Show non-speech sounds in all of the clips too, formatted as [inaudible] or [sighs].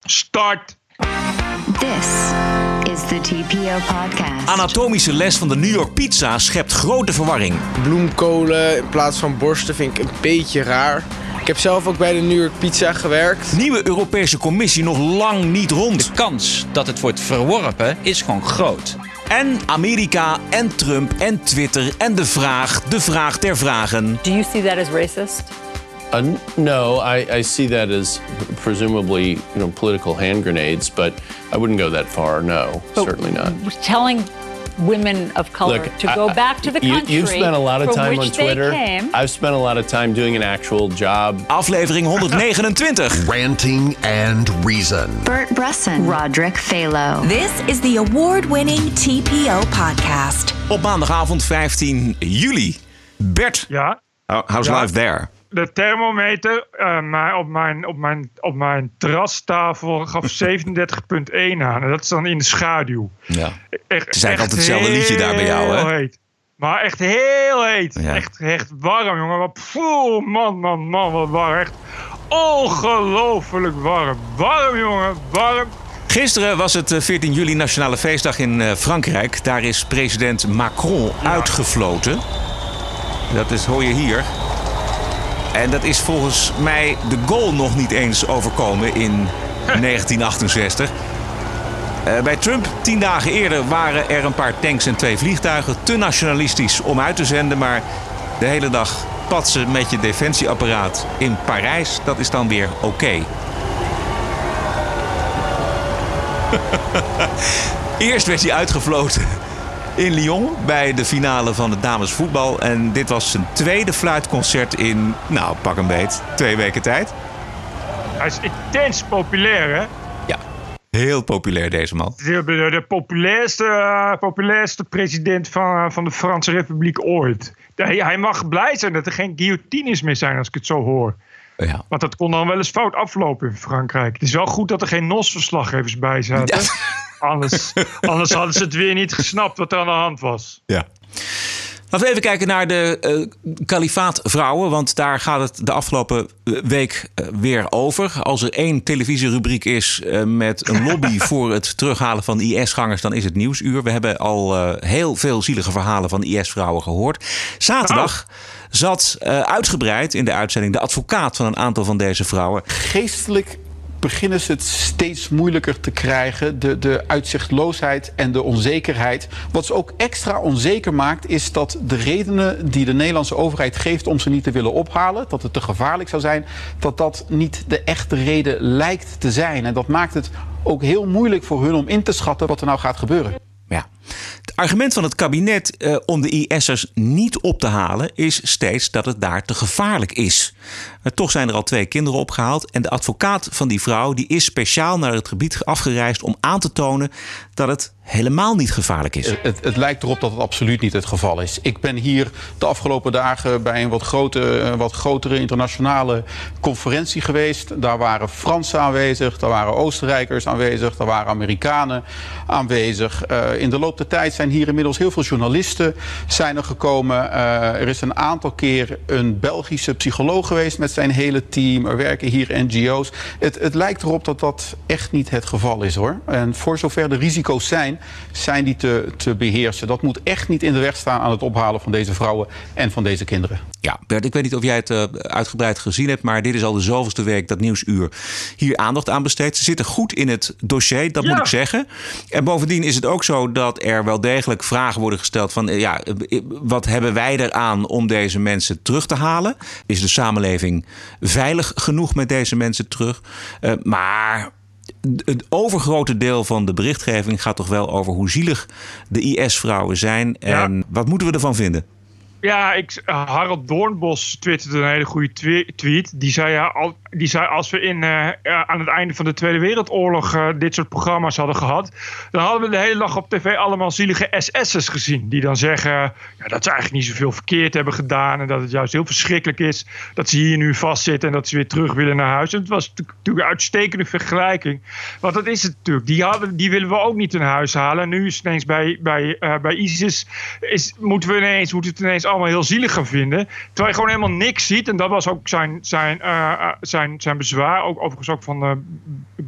Start! This is the TPO podcast. Anatomische les van de New York pizza schept grote verwarring. bloemkolen in plaats van borsten vind ik een beetje raar. Ik heb zelf ook bij de New York Pizza gewerkt. Nieuwe Europese Commissie nog lang niet rond. De kans dat het wordt verworpen is gewoon groot. En Amerika en Trump en Twitter en de vraag, de vraag der vragen. Do you see that as racist? Uh, no, I, I see that as presumably you know political hand grenades, but I wouldn't go that far. No, certainly not. Telling women of color Look, to go I- I- back to the you- country You've spent a lot of time on Twitter. I've spent a lot of time doing an actual job. Aflevering 129. [laughs] Ranting and Reason. Bert Bresson, Roderick Phalo. This is the award winning TPO podcast. Op maandagavond 15 juli. Bert, Ja, how's Ja. life there? De thermometer eh, maar op, mijn, op, mijn, op mijn terrastafel gaf [laughs] 37,1 aan. En dat is dan in de schaduw. Ja. Echt, Het is eigenlijk altijd hetzelfde liedje daar bij jou, hè? heel Heet. Maar echt heel heet. Ja. Echt, echt warm, jongen. Wat, poeh, man, man, man, wat warm. Echt ongelooflijk warm. Warm, jongen, warm. Gisteren was het eh, 14 juli Nationale Feestdag in eh, Frankrijk. Daar is president Macron uitgefloten. Dat is, hoor je hier. En dat is volgens mij de goal nog niet eens overkomen in [laughs] 1968. Eh, bij Trump, tien dagen eerder, waren er een paar tanks en twee vliegtuigen. Te nationalistisch om uit te zenden, maar de hele dag patsen met je defensieapparaat in Parijs, dat is dan weer oké. [laughs] Eerst werd hij uitgefloten in Lyon bij de finale van het damesvoetbal. En dit was zijn tweede fluitconcert in, nou pak een beet, twee weken tijd. Hij is intens populair, hè? Ja, heel populair deze man. De, de, de populairste, eh, populairste president van, eh, van de Franse Republiek ooit. Hij, hij mag blij zijn dat er geen guillotines meer zijn, als ik het zo hoor. Ja. Want dat kon dan wel eens fout aflopen in Frankrijk. Het is wel goed dat er geen NOS-verslaggevers bij zaten. [laughs] Anders, anders hadden ze het weer niet gesnapt wat er aan de hand was. ja. Laten we even kijken naar de eh kalifaatvrouwen. Want daar gaat het de afgelopen eh, week eh, weer over. Als er één televisierubriek is met een lobby [laughs] voor het terughalen van IS-gangers, dan is het Nieuwsuur. We hebben al heel veel zielige verhalen van IS-vrouwen gehoord. Zaterdag zat eh, uitgebreid in de uitzending de advocaat van een aantal van deze vrouwen. geestelijk beginnen ze het steeds moeilijker te krijgen. De, de uitzichtloosheid en de onzekerheid. Wat ze ook extra onzeker maakt, is dat de redenen die de Nederlandse overheid geeft om ze niet te willen ophalen, dat het te gevaarlijk zou zijn, dat dat niet de echte reden lijkt te zijn. En dat maakt het ook heel moeilijk voor hun om in te schatten wat er nou gaat gebeuren. Ja. Het argument van het kabinet eh, om de IS'ers niet op te halen is steeds dat het daar te gevaarlijk is. Maar toch zijn er al twee kinderen opgehaald en de advocaat van die vrouw die is speciaal naar het gebied afgereisd om aan te tonen dat het helemaal niet gevaarlijk is. Het, het lijkt erop dat het absoluut niet het geval is. Ik ben hier de afgelopen dagen bij een wat, grote, eh, wat grotere internationale conferentie geweest. Daar waren Fransen aanwezig, daar waren Oostenrijkers aanwezig, daar waren Amerikanen aanwezig. Eh, in de loop der tijd zijn hier inmiddels heel veel journalisten zijn er gekomen. Eh, er is een aantal keer een Belgische psycholoog geweest met zijn hele team. Er werken hier NGO's. Het, het lijkt erop dat dat echt niet het geval is hoor. En voor zover de risico's zijn, zijn die te, te beheersen. Dat moet echt niet in de weg staan aan het ophalen van deze vrouwen en van deze kinderen. Ja, Bert, ik weet niet of jij het eh, uitgebreid gezien hebt, maar dit is al de zoveelste week dat Nieuwsuur hier aandacht aan besteedt. Ze zitten goed in het dossier, dat moet ik zeggen. En bovendien is het ook zo dat er wel degelijk vragen worden gesteld van, eh, ja, eh, wat hebben wij eraan om deze mensen terug te halen? Is de samenleving veilig genoeg met deze mensen terug? Maar het overgrote deel van de berichtgeving gaat toch wel over hoe zielig de IS-vrouwen zijn. En wat moeten we ervan vinden? Ja, ik, Harald Doornbos twitterde een hele goede twe tweet. Die zei, ja, die zei als we in, uh, aan het einde van de Tweede Wereldoorlog uh, dit soort programma's hadden gehad... dan hadden we de hele dag op tv allemaal zielige SS'ers gezien. Die dan zeggen ja, dat ze eigenlijk niet zoveel verkeerd hebben gedaan... en dat het juist heel verschrikkelijk is dat ze hier nu vastzitten... en dat ze weer terug willen naar huis. En het was natuurlijk een uitstekende vergelijking. Want dat is het natuurlijk. Die, hadden, die willen we ook niet in huis halen. En nu is het ineens bij, bij, bij ISIS... Is, moeten we ineens, moet het ineens allemaal heel zielig gaan vinden. Terwijl je gewoon helemaal niks ziet. En dat was ook zijn, zijn, eh, eh, zijn, zijn bezwaar. Ook, overigens ook van eh,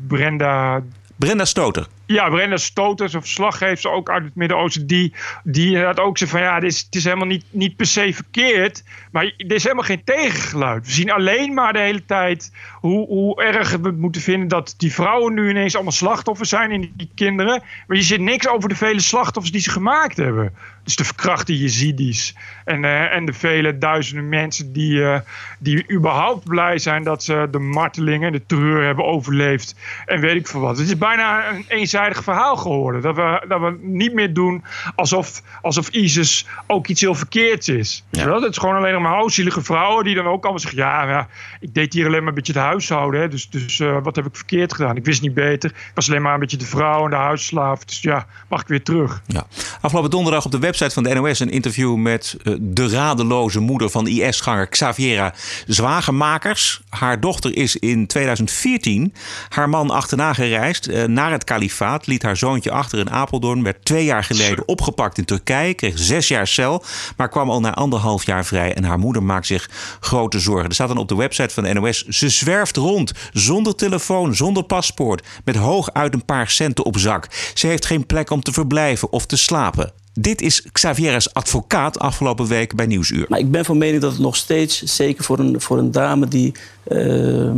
Brenda Brenda Stoter. Ja, Brenda Stoters, of verslaggever ook uit het Midden-Oosten, die, die had ook zei van ja, dit is, het is helemaal niet, niet per se verkeerd, maar er is helemaal geen tegengeluid. We zien alleen maar de hele tijd hoe, hoe erg we moeten vinden dat die vrouwen nu ineens allemaal slachtoffers zijn in die kinderen. Maar je ziet niks over de vele slachtoffers die ze gemaakt hebben. Dus de verkrachte Jezidis en, uh, en de vele duizenden mensen die, uh, die überhaupt blij zijn dat ze de martelingen en de terreur hebben overleefd. En weet ik veel wat. Het is bijna een eenzijdig verhaal geworden. Dat we, dat we niet meer doen alsof, alsof ISIS ook iets heel verkeerds is. Ja. Het is gewoon alleen nog maar ouzielige vrouwen die dan ook allemaal zeggen: ja, ja, ik deed hier alleen maar een beetje het huishouden. Hè, dus dus uh, wat heb ik verkeerd gedaan? Ik wist niet beter. Ik was alleen maar een beetje de vrouw en de huisslaaf. Dus ja, mag ik weer terug. Ja. Afgelopen donderdag op de website van de NOS een interview met uh, de radeloze moeder van IS-ganger Xaviera Zwagemakers. Haar dochter is in 2014 haar man achterna gereisd uh, naar het kalifaat. Liet haar zoontje achter in Apeldoorn. Werd twee jaar geleden opgepakt in Turkije. Kreeg zes jaar cel. Maar kwam al na anderhalf jaar vrij. En haar moeder maakt zich grote zorgen. Er staat dan op de website van de NOS. Ze zwerft rond. Zonder telefoon, zonder paspoort. Met hooguit een paar centen op zak. Ze heeft geen plek om te verblijven of te slapen. Dit is Xavier's advocaat afgelopen week bij Nieuwsuur. Maar ik ben van mening dat het nog steeds, zeker voor een, voor een dame die uh,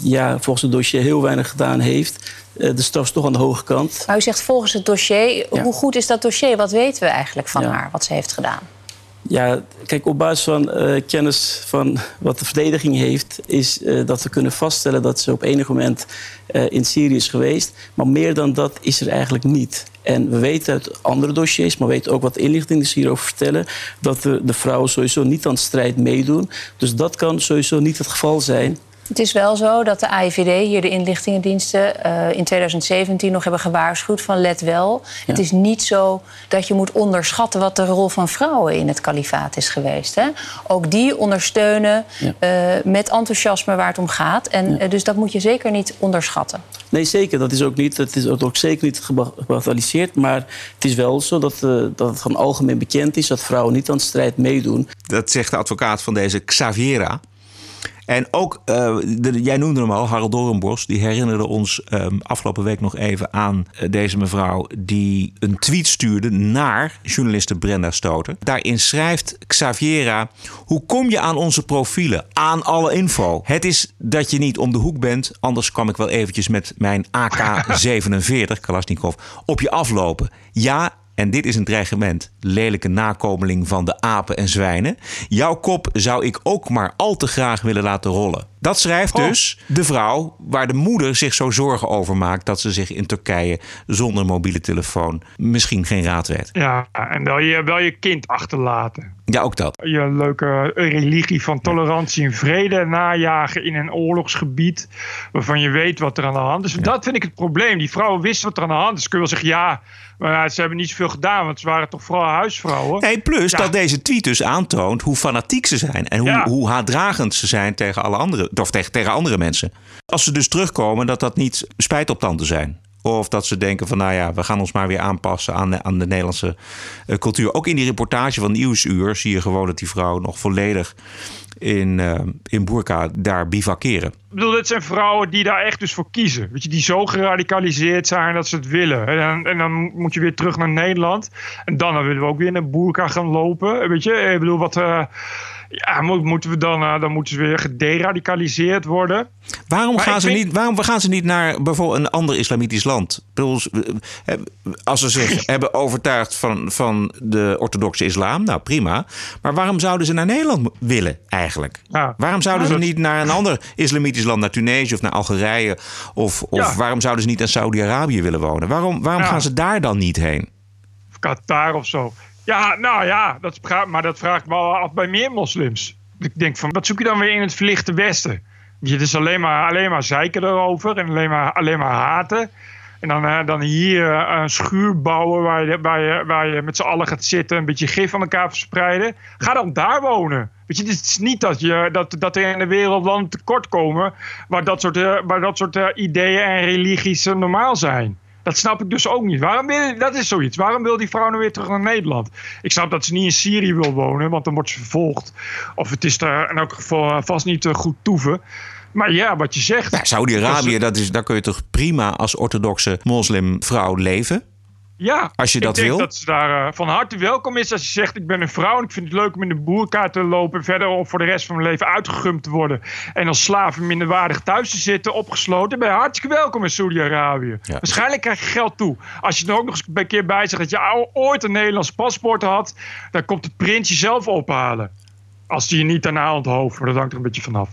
ja, volgens het dossier heel weinig gedaan heeft, uh, de straf is toch aan de hoge kant. Maar u zegt volgens het dossier, ja. hoe goed is dat dossier? Wat weten we eigenlijk van ja. haar, wat ze heeft gedaan? Ja, kijk, op basis van uh, kennis van wat de verdediging heeft, is uh, dat we kunnen vaststellen dat ze op enig moment uh, in Syrië is geweest. Maar meer dan dat is er eigenlijk niet. En we weten uit andere dossiers, maar we weten ook wat inlichtingen hierover vertellen, dat de, de vrouwen sowieso niet aan de strijd meedoen. Dus dat kan sowieso niet het geval zijn. Het is wel zo dat de AIVD, hier de inlichtingendiensten, uh, in 2017 nog hebben gewaarschuwd van let wel. Ja. Het is niet zo dat je moet onderschatten wat de rol van vrouwen in het kalifaat is geweest. Hè? Ook die ondersteunen ja. uh, met enthousiasme waar het om gaat. En ja. uh, dus dat moet je zeker niet onderschatten. Nee, zeker. Dat is ook niet. Het is ook zeker niet gebagatelliseerd. Maar het is wel zo dat, dat het gewoon algemeen bekend is dat vrouwen niet aan de strijd meedoen. Dat zegt de advocaat van deze Xaviera. En ook, de, jij noemde hem al, Harold Doornbos. Die herinnerde ons um, afgelopen week nog even aan uh, deze mevrouw... die een tweet stuurde naar journaliste Brenda Stoter. Daarin schrijft Xaviera... hoe kom je aan onze profielen? Aan alle info. Het is dat je niet om de hoek bent. Anders kwam ik wel eventjes met mijn AK-47, Kalashnikov, op je aflopen. Ja, en dit is een dreigement, lelijke nakomeling van de apen en zwijnen. Jouw kop zou ik ook maar al te graag willen laten rollen. Dat schrijft oh. dus de vrouw waar de moeder zich zo zorgen over maakt dat ze zich in Turkije zonder mobiele telefoon misschien geen raad weet. Ja, en wel je, wel je kind achterlaten. Ja, ook dat. Je leuke religie van tolerantie en vrede najagen in een oorlogsgebied waarvan je weet wat er aan de hand is. Ja. Dat vind ik het probleem. Die vrouwen wisten wat er aan de hand is. Kun je wel zeggen, ja, maar ze hebben niet zoveel gedaan, want ze waren toch vooral huisvrouwen. Nee, plus ja. dat deze tweet dus aantoont hoe fanatiek ze zijn en hoe, ja. hoe haatdragend ze zijn tegen alle andere, of tegen, tegen andere mensen. Als ze dus terugkomen, dat dat niet spijt op tanden zijn. Of dat ze denken van, nou ja, we gaan ons maar weer aanpassen aan de, aan de Nederlandse uh, cultuur. Ook in die reportage van Nieuwsuur zie je gewoon dat die vrouw nog volledig in, uh, in Burka daar bivakeren. Ik bedoel, dit zijn vrouwen die daar echt dus voor kiezen. Weet je, die zo geradicaliseerd zijn dat ze het willen. En dan, en dan moet je weer terug naar Nederland. En dan, dan willen we ook weer naar Burka gaan lopen. Weet je, ik bedoel, wat... Uh, ja, moeten we dan, uh, dan moeten ze weer gederadicaliseerd worden. Waarom gaan, ze vind... niet, waarom gaan ze niet naar bijvoorbeeld een ander islamitisch land? Als ze zich [laughs] hebben overtuigd van, van de orthodoxe islam, nou prima. Maar waarom zouden ze naar Nederland willen eigenlijk? Ja. Waarom zouden ja, ze dat... niet naar een ander islamitisch land, naar Tunesië of naar Algerije? Of, of ja. waarom zouden ze niet in Saudi-Arabië willen wonen? Waarom, waarom gaan ze daar dan niet heen? Of Qatar of zo. Ja, nou ja, dat, maar dat vraag ik me al af bij meer moslims. Ik denk van, wat zoek je dan weer in het verlichte Westen? Het is alleen maar, alleen maar zeiken erover en alleen maar, alleen maar haten. En dan, uh, dan hier uh, een schuur bouwen waar je, waar je, waar je met z'n allen gaat zitten, een beetje gif aan elkaar verspreiden. Ga dan daar wonen. Weet je, het is niet dat, je, dat, dat er in de wereld landen tekort komen waar dat soort, uh, waar dat soort ideeën en religies normaal zijn. Dat snap ik dus ook niet. Waarom wil, dat is zoiets. Waarom wil die vrouw nou weer terug naar Nederland? Ik snap dat ze niet in Syrië wil wonen, want dan wordt ze vervolgd. Of het is daar in elk geval eh, vast niet eh, goed toeven. Maar ja, wat je zegt. Ja, Saudi-Arabië, dat is, daar kun je toch prima als orthodoxe moslimvrouw leven? Ja, Als je dat ik denk wil. dat ze daar eh, van harte welkom is als je zegt: Ik ben een vrouw en ik vind het leuk om in de boerka te lopen. Verder om voor de rest van mijn leven uitgegumd te worden. En als slaven minderwaardig thuis te zitten, opgesloten. Ben je hartstikke welkom in Saudi-Arabië. Waarschijnlijk krijg je geld toe. Als je er ook nog eens een keer bij zegt dat je ooit een Nederlands paspoort had, dan komt de prins je zelf ophalen. Als die je niet daarna maar dat hangt er een beetje vanaf.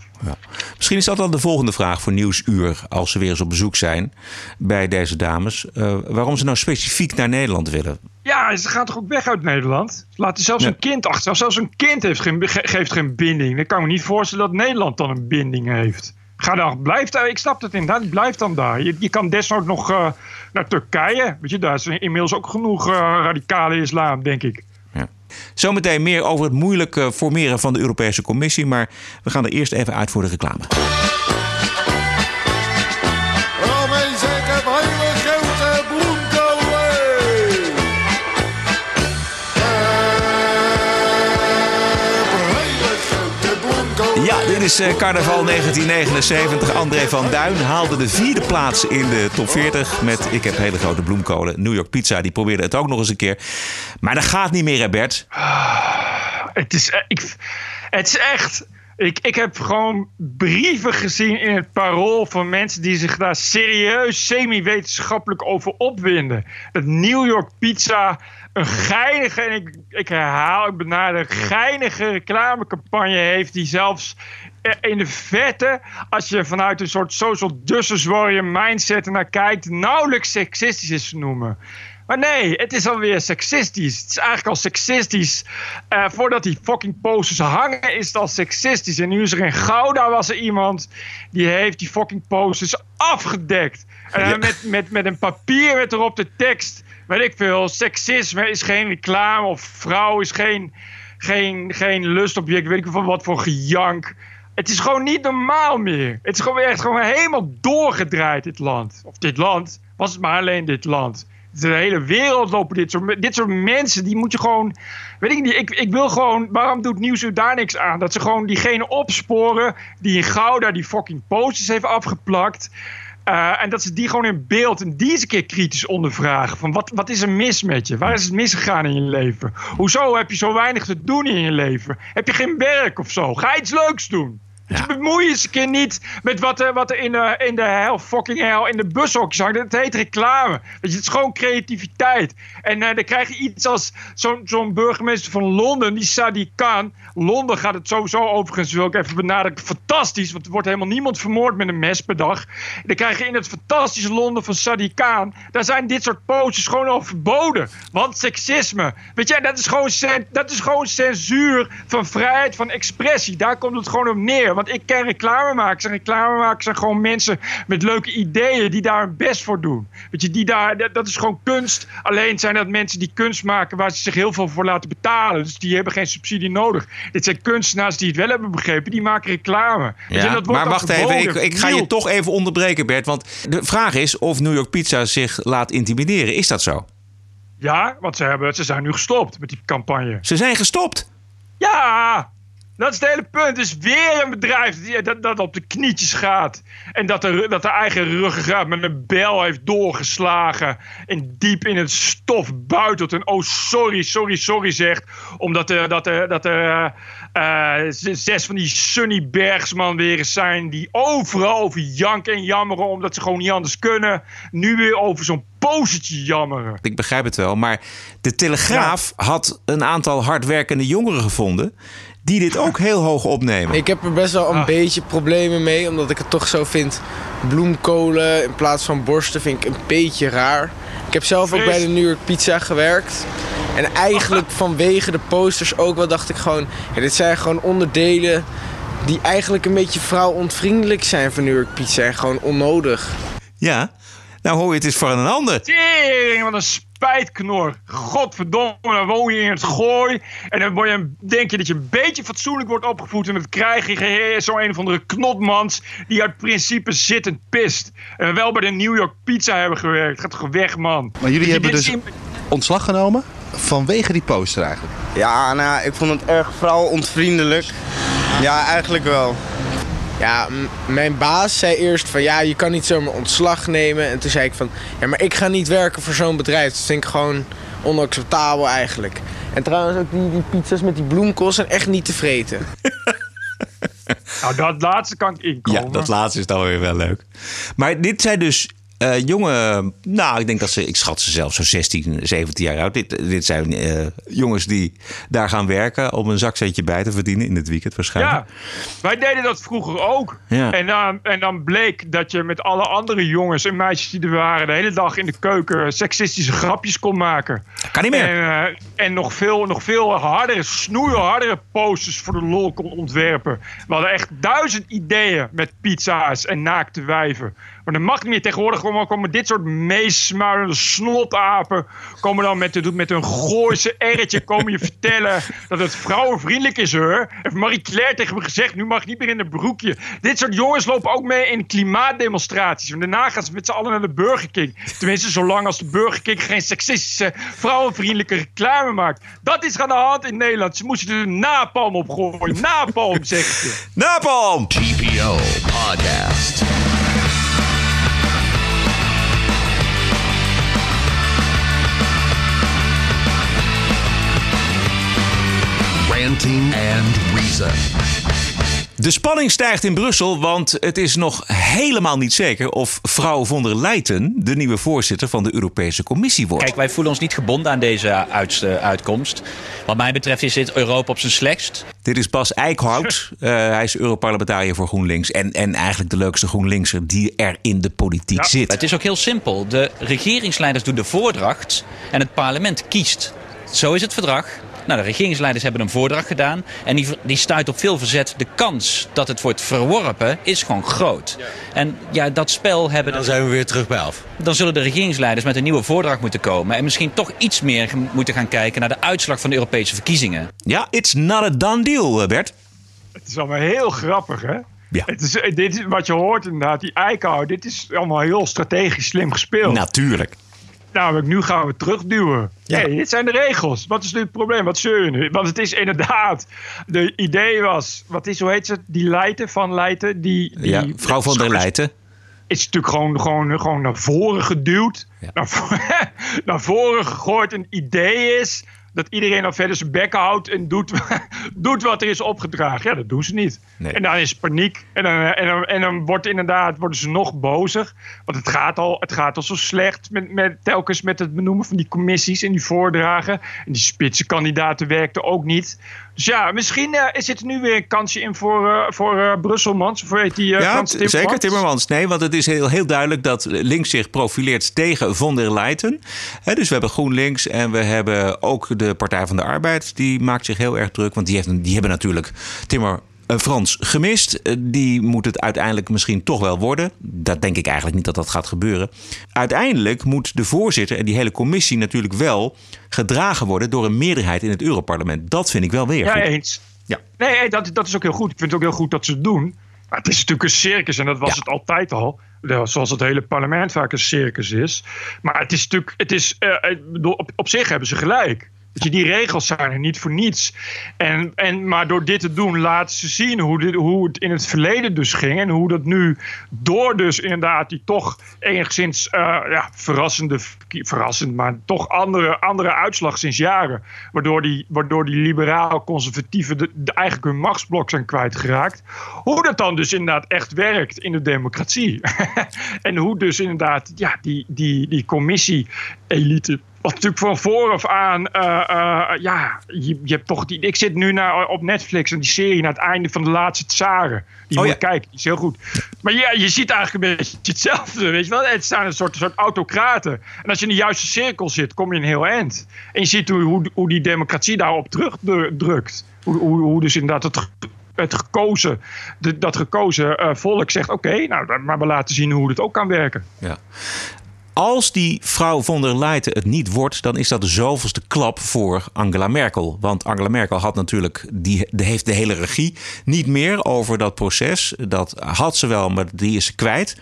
Misschien is dat dan de volgende vraag voor Nieuwsuur... als ze weer eens op bezoek zijn bij deze dames. Eh, waarom ze nou specifiek naar Nederland willen. Ja, ze gaan toch ook weg uit Nederland? Laten zelfs Ja. een kind achter. Zelfs een kind heeft geen, ge- geeft geen binding. Dan kan ik me niet voorstellen dat Nederland dan een binding heeft. Ga dan, blijf daar. Ik snap het inderdaad. Blijf dan daar. Je, je kan desnoods nog eh, naar Turkije. Weet je, daar is inmiddels ook genoeg eh, radicale islam, denk ik. Zometeen meer over het moeilijk eh, formeren van de Europese Commissie. Maar we gaan er eerst even uit voor de reclame. Is eh, carnaval 1979. André van Duin haalde de vierde plaats in de top 40 met Ik heb hele grote bloemkolen. New York Pizza, die probeerde het ook nog eens een keer. Maar dat gaat niet meer, hè Bert? Het is, e- ik, het is echt. Ik, ik heb gewoon brieven gezien in het parool van mensen die zich daar serieus semi-wetenschappelijk over opwinden. Dat New York Pizza een geinige, en ik, ik herhaal, ik benader, geinige reclamecampagne heeft die zelfs eh, in de verte, als je vanuit een soort social justice warrior mindset naar kijkt, nauwelijks seksistisch is te noemen. Maar nee, het is alweer seksistisch. Het is eigenlijk al seksistisch. Eh, voordat die fucking posters hangen, is het al seksistisch. En nu is er in Gouda was er iemand die heeft die fucking posters afgedekt. En Ja. met, met, met een papier met erop de tekst. Weet ik veel, seksisme is geen reclame of vrouw is geen, geen, geen lustobject. Weet ik veel wat voor gejank. Het is gewoon niet normaal meer. Het is gewoon echt gewoon helemaal doorgedraaid, dit land. Of dit land, was het maar alleen dit land. De hele wereld lopen dit soort, dit mensen. Die moet je gewoon. Weet ik niet. Ik, ik wil gewoon. Waarom doet Nieuwsuur daar niks aan? Dat ze gewoon diegene opsporen. die in Gouda die fucking posters heeft afgeplakt. Eh, en dat ze die gewoon in beeld en die eens een keer kritisch ondervragen. Van wat, wat is er mis met je? Waar is het misgegaan in je leven? Hoezo heb je zo weinig te doen in je leven? Heb je geen werk of zo? Ga iets leuks doen. Dus je bemoei je eens een niet met wat er, wat er in, de, in de hell, fucking hell, in de bushokjes hangt. Dat heet reclame. Weet je, het is gewoon creativiteit. En eh, dan krijg je iets als zo'n burgemeester van Londen, die Sadiq Khan. Londen gaat het sowieso overigens, wil ik even benadrukken, fantastisch. Want er wordt helemaal niemand vermoord met een mes per dag. Dan krijg je in het fantastische Londen van Sadiq Khan, daar zijn dit soort posters gewoon al verboden. Want seksisme. Weet je, dat is gewoon, dat is gewoon censuur van vrijheid van expressie. Daar komt het gewoon op neer. Want ik ken reclamemakers. En reclamemakers zijn gewoon mensen met leuke ideeën die daar hun best voor doen. Weet je, die daar, dat, dat is gewoon kunst. Alleen zijn dat mensen die kunst maken waar ze zich heel veel voor laten betalen. Dus die hebben geen subsidie nodig. Dit zijn kunstenaars die het wel hebben begrepen. Die maken reclame. Dat wordt maar wacht even, ik, ik ga je toch even onderbreken, Bert. Want de vraag is of New York Pizza zich laat intimideren. Is dat zo? Ja, want ze, hebben, ze zijn nu gestopt met die campagne. Ze zijn gestopt. Ja, dat is het hele punt. Is weer een bedrijf dat, dat op de knietjes gaat. En dat de, dat de eigen ruggengraat met een bel heeft doorgeslagen. En diep in het stof buitelt. En oh, sorry, sorry, sorry zegt. Omdat er, dat er, dat er eh, eh, zes van die Sunny Bergsman weer zijn. Die overal over janken en jammeren. Omdat ze gewoon niet anders kunnen. Nu weer over zo'n posertje jammeren. Ik begrijp het wel, maar de Telegraaf had een aantal hardwerkende jongeren gevonden... die dit ook [laughs] heel hoog opnemen. Ik heb er best wel een beetje problemen mee, omdat ik het toch zo vind. Bloemkolen in plaats van borsten vind ik een beetje raar. Ik heb zelf ook bij de New York Pizza gewerkt. En eigenlijk [laughs] vanwege de posters ook wel dacht ik gewoon... Ja, dit zijn gewoon onderdelen die eigenlijk een beetje vrouwontvriendelijk zijn van New York Pizza. En gewoon onnodig. Ja, Nou hoor je het is voor een ander. Tering, wat een spijtknor. Godverdomme, dan woon je in het gooi. En dan word je, denk je dat je een beetje fatsoenlijk wordt opgevoed. En dan krijg je zo'n een of andere knotmans die uit principe zittend pist. En wel bij de New York Pizza hebben gewerkt. Gaat toch weg, man. Maar jullie hebben dus zien- ontslag genomen vanwege die poster eigenlijk. Ja, nou, ik vond het erg vrouwonvriendelijk. Ja, eigenlijk wel. Ja, mijn baas zei eerst van ja, je kan niet zomaar ontslag nemen. En toen zei ik van ja, maar ik ga niet werken voor zo'n bedrijf. Dat vind ik gewoon onacceptabel eigenlijk. En trouwens ook die, die pizza's met die bloemkool zijn echt niet te vreten. [laughs] Nou, dat laatste kan ik inkomen. Ja, dat laatste is dan weer wel leuk. Maar dit zijn dus eh, jonge, nou, ik denk dat ze, ik schat ze zelf zo 16, 17 jaar oud. Dit, dit zijn eh, jongens die daar gaan werken om een zakcentje bij te verdienen in het weekend waarschijnlijk. Ja, wij deden dat vroeger ook. Ja. En, dan, en dan bleek dat je met alle andere jongens en meisjes die er waren... de hele dag in de keuken seksistische grapjes kon maken. Kan niet meer. En, eh, en nog, veel, nog veel hardere, snoeihardere posters voor de lol kon ontwerpen. We hadden echt duizend ideeën met pizza's en naakte wijven. Maar dat mag niet meer. Tegenwoordig komen, komen dit soort meesmuilende snotapen... komen dan met, met een Gooise erretje komen je vertellen... dat het vrouwenvriendelijk is, hoor. Heeft Marie-Claire tegen me gezegd... nu mag je niet meer in een broekje. Dit soort jongens lopen ook mee in klimaatdemonstraties. En daarna gaan ze met z'n allen naar de Burger King. Tenminste, zolang als de Burger King geen seksistische, vrouwenvriendelijke reclame maakt. Dat is aan de hand in Nederland. Ze moesten er napalm op gooien. Napalm, zeg ik je. Napalm! TPO Podcast. Ranting and Reason. De spanning stijgt in Brussel, want het is nog helemaal niet zeker of vrouw von der Leyen de nieuwe voorzitter van de Europese Commissie wordt. Kijk, wij voelen ons niet gebonden aan deze uit- eh, uitkomst. Wat mij betreft is dit Europa op zijn slechtst. Dit is Bas Eickhout. [laughs] Eh, hij is Europarlementariër voor GroenLinks. En, en eigenlijk de leukste GroenLinkser die er in de politiek zit. Het is ook heel simpel. De regeringsleiders doen de voordracht en het parlement kiest. Zo is het verdrag. Nou, de regeringsleiders hebben een voordracht gedaan. En die, die stuit op veel verzet. De kans dat het wordt verworpen is gewoon groot. En ja, dat spel hebben... Dan zijn we weer terug bij af. Dan zullen de regeringsleiders met een nieuwe voordracht moeten komen. En misschien toch iets meer moeten gaan kijken naar de uitslag van de Europese verkiezingen. Ja, it's not a done deal, eh, Bert. Het is allemaal heel grappig, hè? Ja. Het is, eh, dit is wat je hoort inderdaad, die eikenhout. Dit is allemaal heel strategisch slim gespeeld. Natuurlijk. Nou, nu gaan we terugduwen. Ja. Hey, dit zijn de regels. Wat is nu het probleem? Wat zeur je nu? Want het is inderdaad... De idee was... Wat is, hoe heet ze? Die Leijten van Leijten. Die, die, Ja, vrouw van der Leyen. is natuurlijk gewoon, gewoon, gewoon naar voren geduwd. Naar, [laughs] naar voren gegooid. Een idee is dat iedereen dan verder zijn bek houdt en doet, [laughs] doet wat er is opgedragen. Ja, dat doen ze niet. Nee. En dan is paniek. En dan, en dan, en dan wordt inderdaad, worden ze nog bozer. Want het gaat al, het gaat al zo slecht met, met, telkens met het benoemen van die commissies en die voordragen. En die spitsenkandidaten werkten ook niet. Dus ja, misschien eh, zit er nu weer een kansje in voor, eh, voor eh, Brusselmans. Of hoe heet die? Ja, Timmermans? zeker Timmermans. Nee, want het is heel, heel duidelijk dat links zich profileert tegen von der Leyen. Dus we hebben GroenLinks en we hebben ook de Partij van de Arbeid. Die maakt zich heel erg druk, want die, heeft, die hebben natuurlijk Timmer Frans gemist. Eh, Die moet het uiteindelijk misschien toch wel worden. Dat denk ik eigenlijk niet dat dat gaat gebeuren. Uiteindelijk moet de voorzitter en die hele commissie natuurlijk wel gedragen worden door een meerderheid in het Europarlement. Dat vind ik wel weer Ja, goed. eens. Ja. Nee, nee, dat, dat is ook heel goed. Ik vind het ook heel goed dat ze het doen. Maar het is natuurlijk een circus en dat was het altijd al. Ja, Zoals het hele parlement vaak een circus is. Maar het is natuurlijk, het is, eh, op zich hebben ze gelijk. Je, die regels zijn er niet voor niets. En, en, maar door dit te doen laten ze zien hoe, dit, hoe het in het verleden dus ging. En hoe dat nu door dus inderdaad die toch enigszins eh, ja, verrassende, verrassend, maar toch andere, andere uitslag sinds jaren. Waardoor die, waardoor die liberaal-conservatieven de- eigenlijk hun machtsblok zijn kwijtgeraakt. Hoe dat dan dus inderdaad echt werkt in de democratie. [laughs] en hoe dus inderdaad ja, die, die, die commissie-elite wat natuurlijk van vooraf aan, eh, eh, ja, je, je hebt toch die. Ik zit nu naar, op Netflix en die serie naar het einde van de laatste Tsaren. Die Oh moet ja. kijken, die is heel goed. Maar ja, je ziet eigenlijk een beetje hetzelfde, weet je wel. Het staan een soort, soort autocraten. En als je in de juiste cirkel zit, kom je een heel eind. En je ziet hoe, hoe, hoe die democratie daarop terugdrukt. Hoe, hoe, hoe dus inderdaad het het gekozen, de- dat gekozen eh, volk zegt: oké, nou, maar we laten zien hoe het ook kan werken. Ja. Als die vrouw von der Leyen het niet wordt, dan is dat de zoveelste klap voor Angela Merkel. Want Angela Merkel had natuurlijk, die, heeft de hele regie niet meer over dat proces. Dat had ze wel, maar die is ze kwijt.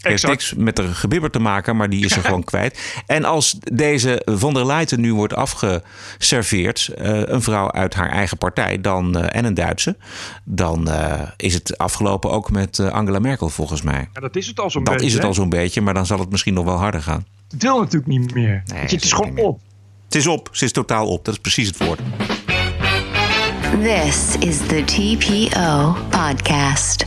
Heeft niks met de gebibber te maken, maar die is er [laughs] gewoon kwijt. En als deze von der Leyen nu wordt afgeserveerd, eh, een vrouw uit haar eigen partij dan, eh, en een Duitse, dan eh, is het afgelopen ook met Angela Merkel volgens mij. Ja, dat is het al zo'n Dat beetje. is het hè? al zo'n beetje, maar dan zal het misschien nog wel harder gaan. Het wil natuurlijk niet meer. Het is gewoon op. Het is op, ze is totaal op. Dat is precies het woord. This is the TPO podcast.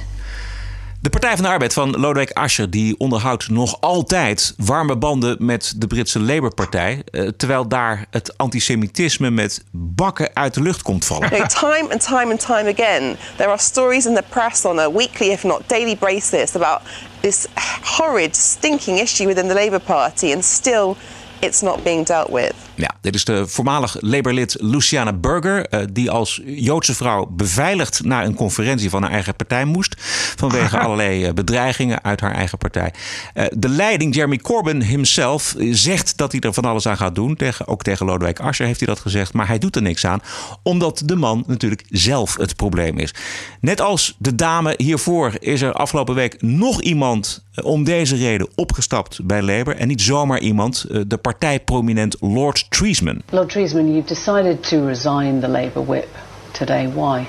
De Partij van de Arbeid van Lodewijk Asscher die onderhoudt nog altijd warme banden met de Britse Labour-partij, eh, terwijl daar het antisemitisme met bakken uit de lucht komt vallen. You [laughs] know, time and time and time again, there are stories in the press on a weekly, if not daily basis about this horrid, stinking issue within the Labour Party, and still it's not being dealt with. Ja, dit is de voormalig Labour-lid Luciana Burger, eh, die als Joodse vrouw beveiligd naar een conferentie van haar eigen partij moest. Vanwege [laughs] allerlei eh, bedreigingen uit haar eigen partij. Eh, de leiding, Jeremy Corbyn himself, zegt dat hij er van alles aan gaat doen. Tegen, ook tegen Lodewijk Asscher heeft hij dat gezegd. Maar hij doet er niks aan, omdat de man natuurlijk zelf het probleem is. Net als de dame hiervoor is er afgelopen week nog iemand om deze reden opgestapt bij Labour. En niet zomaar iemand, eh, de partijprominent Lord Treesman. Lord Treesman, you've decided to resign the Labour whip today. Why?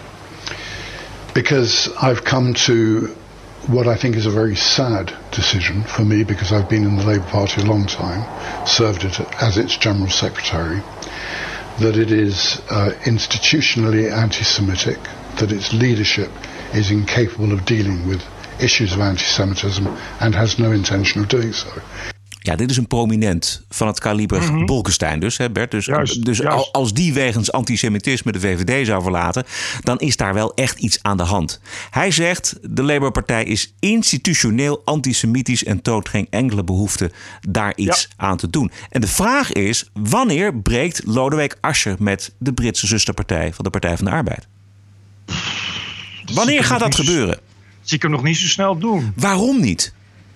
because I've come to what I think is a very sad decision for me because I've been in the Labour Party a long time, served it as its General Secretary, that it is uh, institutionally anti Semitic, that its leadership is incapable of dealing with issues of anti Semitism and has no intention of doing so. Ja, dit is een prominent van het kaliber Mhm. Bolkestein dus, hè Bert? Dus, dus al- als die wegens antisemitisme de VVD zou verlaten... dan is daar wel echt iets aan de hand. Hij zegt, de Labour-partij is institutioneel antisemitisch... en toont geen enkele behoefte daar iets aan te doen. En de vraag is, wanneer breekt Lodewijk Asscher... met de Britse zusterpartij van de Partij van de Arbeid? Wanneer gaat dat gebeuren? Zie ik hem nog niet zo snel doen. Waarom niet?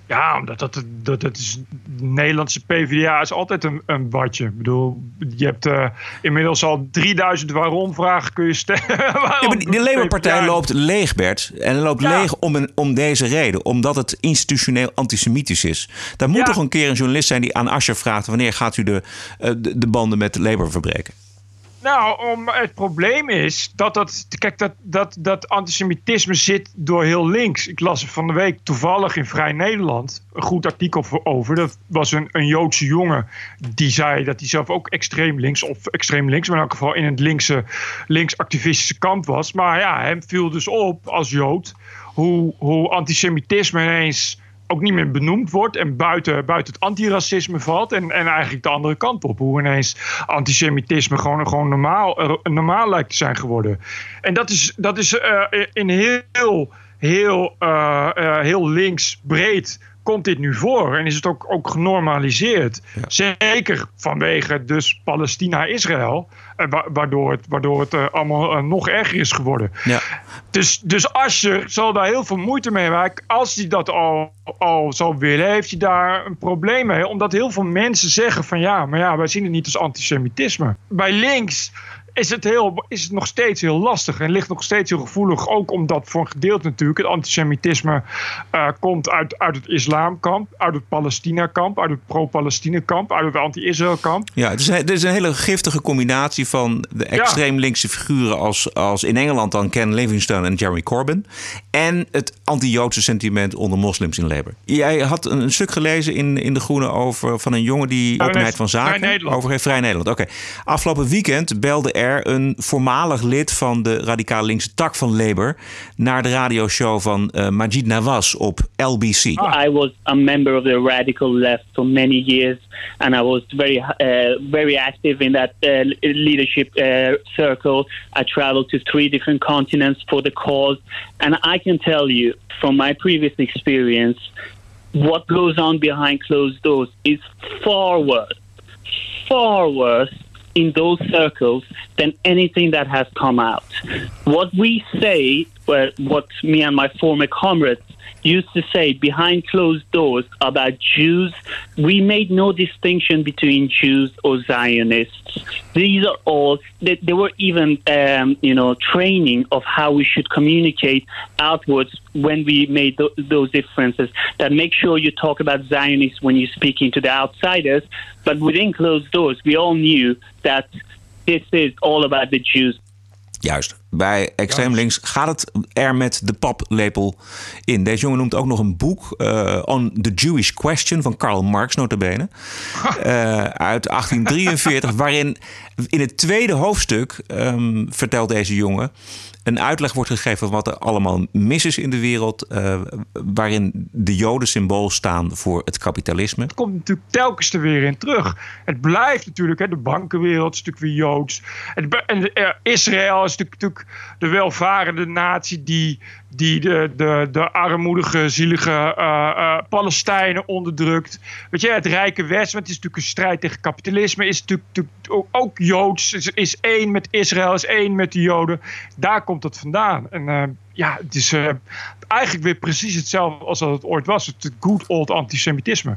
Ja, omdat dat, dat, dat is, de Nederlandse PvdA is altijd een, een watje. Ik bedoel, je hebt eh, inmiddels al 3000 waarom-vragen kun je stellen. [laughs] Ja, de Labour-partij loopt leeg, Bert. En loopt leeg om, een, om deze reden. Omdat het institutioneel antisemitisch is. Daar moet toch een keer een journalist zijn die aan Asscher vraagt... wanneer gaat u de, eh, de, de banden met Labour verbreken? Nou, om, het probleem is dat dat. Kijk, dat, dat, dat antisemitisme zit door heel links. Ik las er van de week toevallig in Vrij Nederland een goed artikel over. Dat was een, een Joodse jongen die zei dat hij zelf ook extreem links, of extreem links, maar in elk geval in het linkse, linksactivistische kamp was. Maar ja, hem viel dus op als Jood hoe, hoe antisemitisme ineens ook niet meer benoemd wordt en buiten, buiten het antiracisme valt. En, en eigenlijk de andere kant op. Hoe ineens antisemitisme gewoon, gewoon normaal, normaal lijkt te zijn geworden. En dat is, dat is eh, in heel, heel, eh, eh, heel links breed komt dit nu voor en is het ook, ook genormaliseerd. Zeker vanwege dus Palestina-Israël, wa- waardoor het, waardoor het eh, allemaal eh, nog erger is geworden. Ja. Dus, dus Asscher zal daar heel veel moeite mee hebben. Als hij dat al, al zou willen, heeft hij daar een probleem mee. Omdat heel veel mensen zeggen van ja, maar ja, wij zien het niet als antisemitisme. Bij links is het, heel, is het nog steeds heel lastig en ligt nog steeds heel gevoelig. Ook omdat voor een gedeelte natuurlijk het antisemitisme eh, komt uit, uit het islamkamp, uit het Palestina-kamp, uit het pro-Palestina-kamp, uit het anti-Israël-kamp. Ja, het is, een- het is een hele giftige combinatie van de extreem linkse figuren als, als in Engeland dan Ken Livingstone en Jeremy Corbyn. En het anti-Joodse sentiment onder moslims in Labour. Jij had een, een stuk gelezen in, in De Groene over van een jongen die openheid van Vrij zaken Nederland. over heeft Vrij Nederland. Oké. Afgelopen weekend belde er een voormalig lid van de radicaal linkse tak van Labour naar de radioshow van eh, Majid Nawaz op LBC. I was a member of the radical left for many years, and I was very, uh, very active in that uh, leadership uh, circle. I traveled to three different continents for the cause, and I can tell you from my previous experience, what goes on behind closed doors is far worse, far worse in those circles than anything that has come out. What we say, well, what me and my former comrades used to say behind closed doors about Jews, we made no distinction between Jews or Zionists. These are all, they, they were even, um, you know, training of how we should communicate outwards when we made th- those differences. That make sure you talk about Zionists when you're speaking to the outsiders, but within closed doors, we all knew that this is all about the Jews. Juist. Bij extreem links gaat het er met de paplepel in. Deze jongen noemt ook nog een boek, uh, On the Jewish Question, van Karl Marx, notabene. Uh, [laughs] uit 1843, waarin in het tweede hoofdstuk um, vertelt deze jongen een uitleg wordt gegeven van wat er allemaal mis is in de wereld, uh, waarin de Joden symbool staan voor het kapitalisme. Het komt natuurlijk telkens er weer in terug. Het blijft natuurlijk, hè, de bankenwereld is natuurlijk weer Joods. Het, en Israël is natuurlijk, de welvarende natie die, die de, de, de armoedige, zielige uh, uh, Palestijnen onderdrukt. Weet je, het rijke West, want het is natuurlijk een strijd tegen kapitalisme, is natuurlijk, ook Joods, is, is één met Israël, is één met de Joden. Daar komt dat vandaan. En uh, ja, het is eigenlijk weer precies hetzelfde als dat het ooit was. Het good old antisemitisme.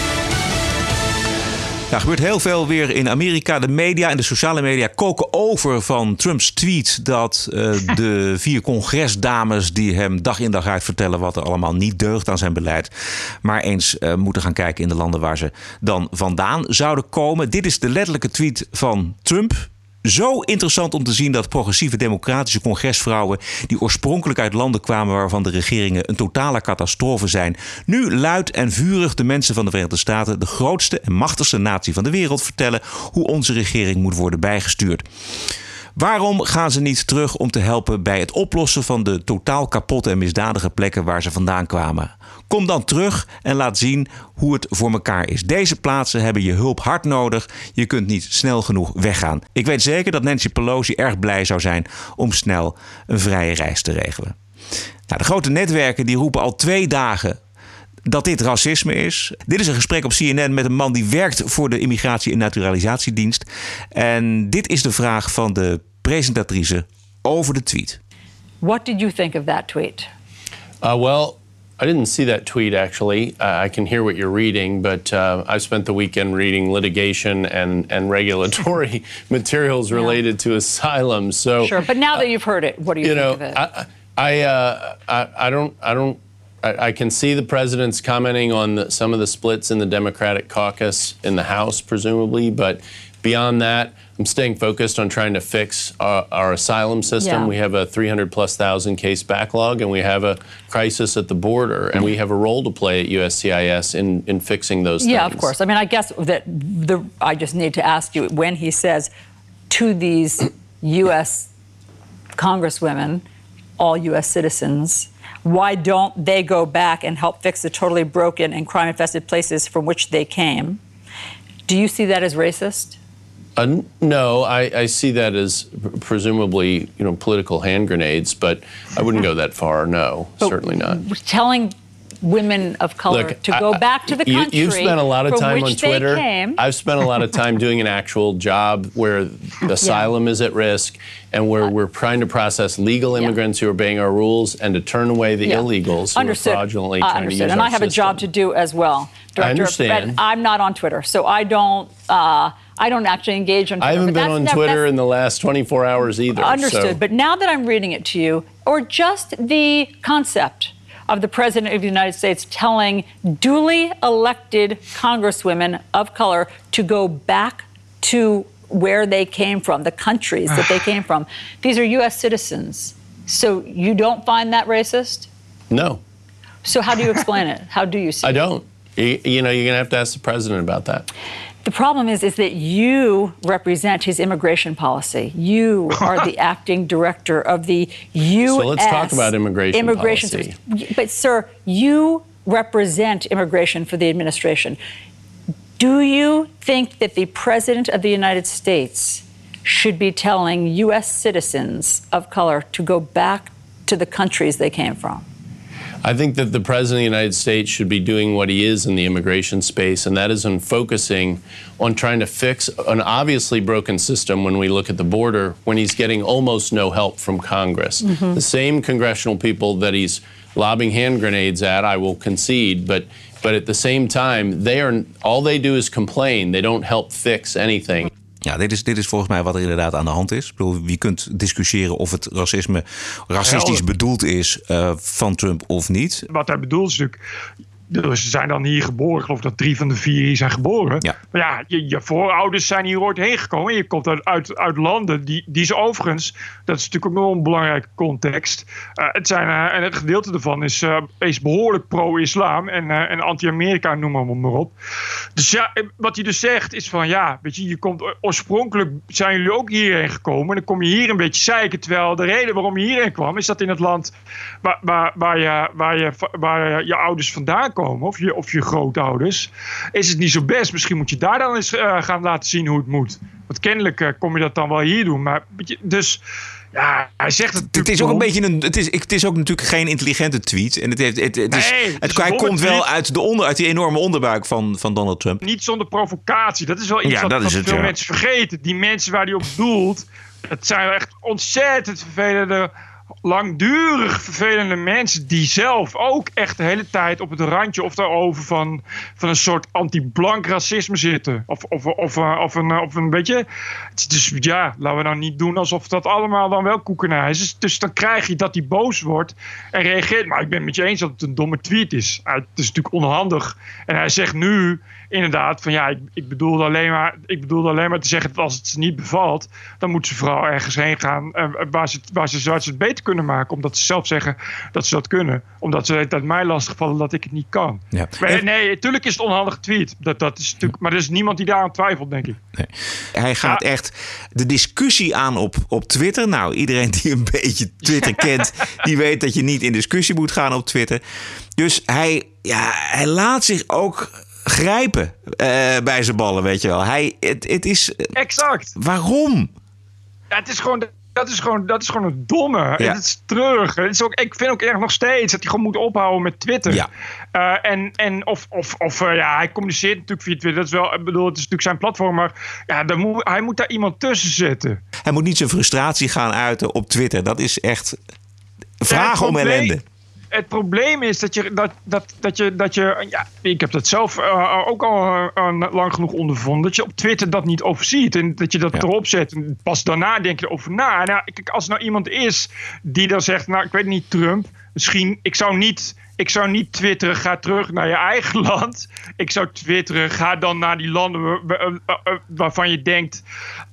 Ja, er gebeurt heel veel weer in Amerika. De media en de sociale media koken over van Trumps tweet dat uh, [laughs] de vier congresdames die hem dag in dag uit vertellen wat er allemaal niet deugt aan zijn beleid, maar eens uh, moeten gaan kijken in de landen waar ze dan vandaan zouden komen. Dit is de letterlijke tweet van Trump zo interessant om te zien dat progressieve democratische congresvrouwen, die oorspronkelijk uit landen kwamen waarvan de regeringen een totale catastrofe zijn, nu luid en vurig de mensen van de Verenigde Staten, de grootste en machtigste natie van de wereld, vertellen hoe onze regering moet worden bijgestuurd. Waarom gaan ze niet terug om te helpen bij het oplossen van de totaal kapotte en misdadige plekken waar ze vandaan kwamen? Kom dan terug en laat zien hoe het voor elkaar is. Deze plaatsen hebben je hulp hard nodig. Je kunt niet snel genoeg weggaan. Ik weet zeker dat Nancy Pelosi erg blij zou zijn om snel een vrije reis te regelen. Nou, de grote netwerken die roepen al twee dagen dat dit racisme is. Dit is een gesprek op CNN met een man die werkt voor de Immigratie- en Naturalisatiedienst. En dit is de vraag van de presentatrice over de tweet. What did you think of that tweet? Uh, well, I didn't see that tweet actually. Uh, I can hear what you're reading, but uh, I've spent the weekend reading litigation and, and regulatory [laughs] materials related to asylum. So sure, but now that you've heard it, what do you, you think know, of it? I, I, uh, I, I don't, I don't. I, I can see the president's commenting on the, some of the splits in the Democratic caucus in the House, presumably, but beyond that, I'm staying focused on trying to fix our, our asylum system. Yeah. We have a 300 plus thousand case backlog, and we have a crisis at the border, and we have a role to play at USCIS in, in fixing those yeah, things. of course. I mean, I guess that the I just need to ask you when he says to these U.S. congresswomen, all U.S. citizens, why don't they go back and help fix the totally broken and crime-infested places from which they came? Do you see that as racist? Uh, no, I, I see that as presumably, you know, political hand grenades, but I wouldn't go that far. No, certainly not. Telling women of color Look, to go I- back to the you- country You've spent a lot of time on Twitter. I've spent a lot of time doing an actual job where [laughs] asylum is at risk and where we're trying to process legal immigrants who are obeying our rules and to turn away the Yeah. illegals who Understood. are fraudulently I trying to understood. and I have a job to do as well. Director, understand. But I'm not on Twitter, so I don't. Uh, I don't actually engage on Twitter. I haven't been on Twitter in the last 24 hours either. Understood. so- But now that I'm reading it to you, or just the concept of the President of the United States telling duly elected congresswomen of color to go back to where they came from, the countries that they [sighs] came from, these are U.S. citizens. So you don't find that racist? no, So how do you explain it? How do you see I it? don't. You, you know, you're going to have to ask the president about that. The problem is, is that you represent his immigration policy. You [laughs] are the acting director of the U.S. So let's talk about immigration policy. Service. But, sir, you represent immigration for the administration. Do you think that the president of the United States should be telling U.S. citizens of color to go back to the countries they came from? I think that the President of the United States should be doing what he is in the immigration space, and that is in focusing on trying to fix an obviously broken system when we look at the border, when he's getting almost no help from Congress. Mhm. The same congressional people that he's lobbing hand grenades at, I will concede, but but at the same time, they are all they do is complain. They don't help fix anything. Ja, dit is, dit is volgens mij wat er inderdaad aan de hand is. Ik bedoel, je kunt discussiëren of het racisme racistisch Helder. bedoeld is eh, van Trump of niet. Wat hij bedoelt is natuurlijk. Dus ze zijn dan hier geboren. Ik geloof dat drie van de vier hier zijn geboren. Maar ja, je, je voorouders zijn hier ooit heen gekomen. Je komt uit, uit, uit landen die, die ze overigens... Dat is natuurlijk ook nog een belangrijke context. eh, het zijn, eh, en het gedeelte ervan is, eh, is behoorlijk pro-islam. En, en anti-Amerika, noem maar, maar op. Dus ja, wat hij dus zegt is van... Ja, weet je, je komt, oorspronkelijk zijn jullie ook hierheen gekomen. En dan kom je hier een beetje zeiken. Terwijl de reden waarom je hierheen kwam... is dat in het land waar, waar, waar, je, waar, je, waar je ouders vandaan komen... of je, of je grootouders... is het niet zo best. Misschien moet je daar dan eens eh, gaan laten zien hoe het moet. Want kennelijk eh, kom je dat dan wel hier doen. Maar, dus... Ja, hij zegt het Het is ook een beetje een. Het is, het is ook natuurlijk geen intelligente tweet. En het, heeft, het, het, is, Nee, hij komt wel uit, de onder, uit die enorme onderbuik van, van Donald Trump. Niet zonder provocatie. Dat is wel iets Ja, wat, dat wat veel ja. mensen vergeten. Die mensen waar hij op doelt, het zijn echt ontzettend vervelende, langdurig vervelende mensen die zelf ook echt de hele tijd op het randje of daarover van, van een soort anti-blank racisme zitten. Of, of, of, eh, of, een, of een beetje. Dus ja, laten we nou niet doen alsof dat allemaal dan wel koekenij is. Dus, dan krijg je dat hij boos wordt en reageert. Maar ik ben het met je eens dat het een domme tweet is. Uh, Het is natuurlijk onhandig. En hij zegt nu inderdaad van ja, ik, ik, bedoelde alleen maar, ik bedoelde alleen maar te zeggen dat als het ze niet bevalt, dan moet ze vooral ergens heen gaan eh, waar, ze, waar, ze, waar ze het beter kunnen maken. Omdat ze zelf zeggen dat ze dat kunnen. Omdat ze het uit mij lastigvallen dat ik het niet kan. Ja. Maar, nee, natuurlijk is het een onhandige tweet. Dat, dat is natuurlijk, maar er is niemand die daaraan twijfelt, denk ik. Hij gaat echt de discussie aan op, op Twitter. Nou, iedereen die een beetje Twitter [laughs] kent, die weet dat je niet in discussie moet gaan op Twitter. Dus hij, ja, hij laat zich ook grijpen eh, bij zijn ballen, weet je wel. Hij, het, het is. Exact. Waarom? Ja, het is gewoon, dat, is gewoon, dat is gewoon een domme. Ja. Het is terug. Het is ook, ik vind ook erg nog steeds dat hij gewoon moet ophouden met Twitter. Ja. Eh, en, en of, of, of eh, ja, hij communiceert natuurlijk via Twitter. Dat is wel, ik bedoel, het is natuurlijk zijn platform. Maar ja, dan moet, hij moet daar iemand tussen zetten. Hij moet niet zijn frustratie gaan uiten op Twitter. Dat is echt vragen om ellende. Het probleem is dat je, dat, dat, dat je, dat je ja, ik heb dat zelf eh, ook al eh, lang genoeg ondervonden, dat je op Twitter dat niet overziet en dat je dat erop zet. En pas daarna denk je erover na. Nou, kijk, als er nou iemand is die dan zegt, nou, ik weet niet, Trump, misschien, ik zou niet, ik zou niet twitteren, ga terug naar je eigen [laughs] land. Ik zou twitteren, ga dan naar die landen waar- waar- waar- waarvan je denkt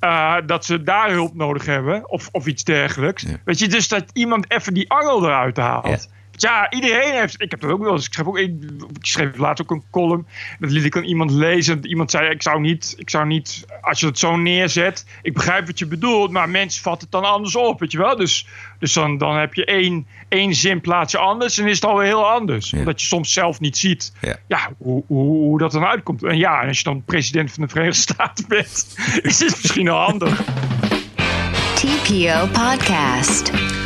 eh, dat ze daar hulp nodig hebben, of, of iets dergelijks. Weet je, dus dat iemand even die angel eruit haalt. Ja, iedereen heeft. Ik heb dat ook wel eens. Ik schreef, ook, ik, schreef laatst ook een column. Dat liet ik aan iemand lezen. Iemand zei: ik zou, niet, ik zou niet. Als je het zo neerzet. Ik begrijp wat je bedoelt. Maar mensen vatten het dan anders op. Weet je wel? Dus, dus dan, dan heb je één, één zin plaats je anders. En is het alweer heel anders. Omdat je soms zelf niet ziet. Ja. hoe, hoe, hoe dat dan uitkomt. En ja, en als je dan president van de Verenigde Staten bent. [laughs] is het misschien wel handig. TPO Podcast.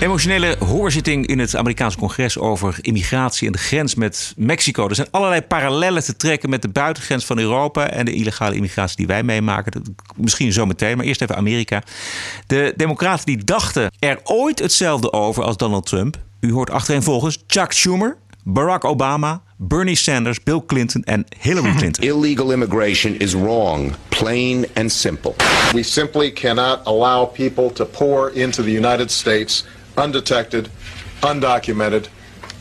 Emotionele hoorzitting in het Amerikaanse congres over immigratie en de grens met Mexico. Er zijn allerlei parallellen te trekken met de buitengrens van Europa en de illegale immigratie die wij meemaken. Dat- Misschien zo meteen, maar eerst even Amerika. De Democraten die dachten er ooit hetzelfde over als Donald Trump. U hoort achtereenvolgens Chuck Schumer, Barack Obama, Bernie Sanders, Bill Clinton en Hillary Clinton. Illegal immigration is wrong, plain and simple. We simply cannot allow people to pour into the United States undetected, undocumented,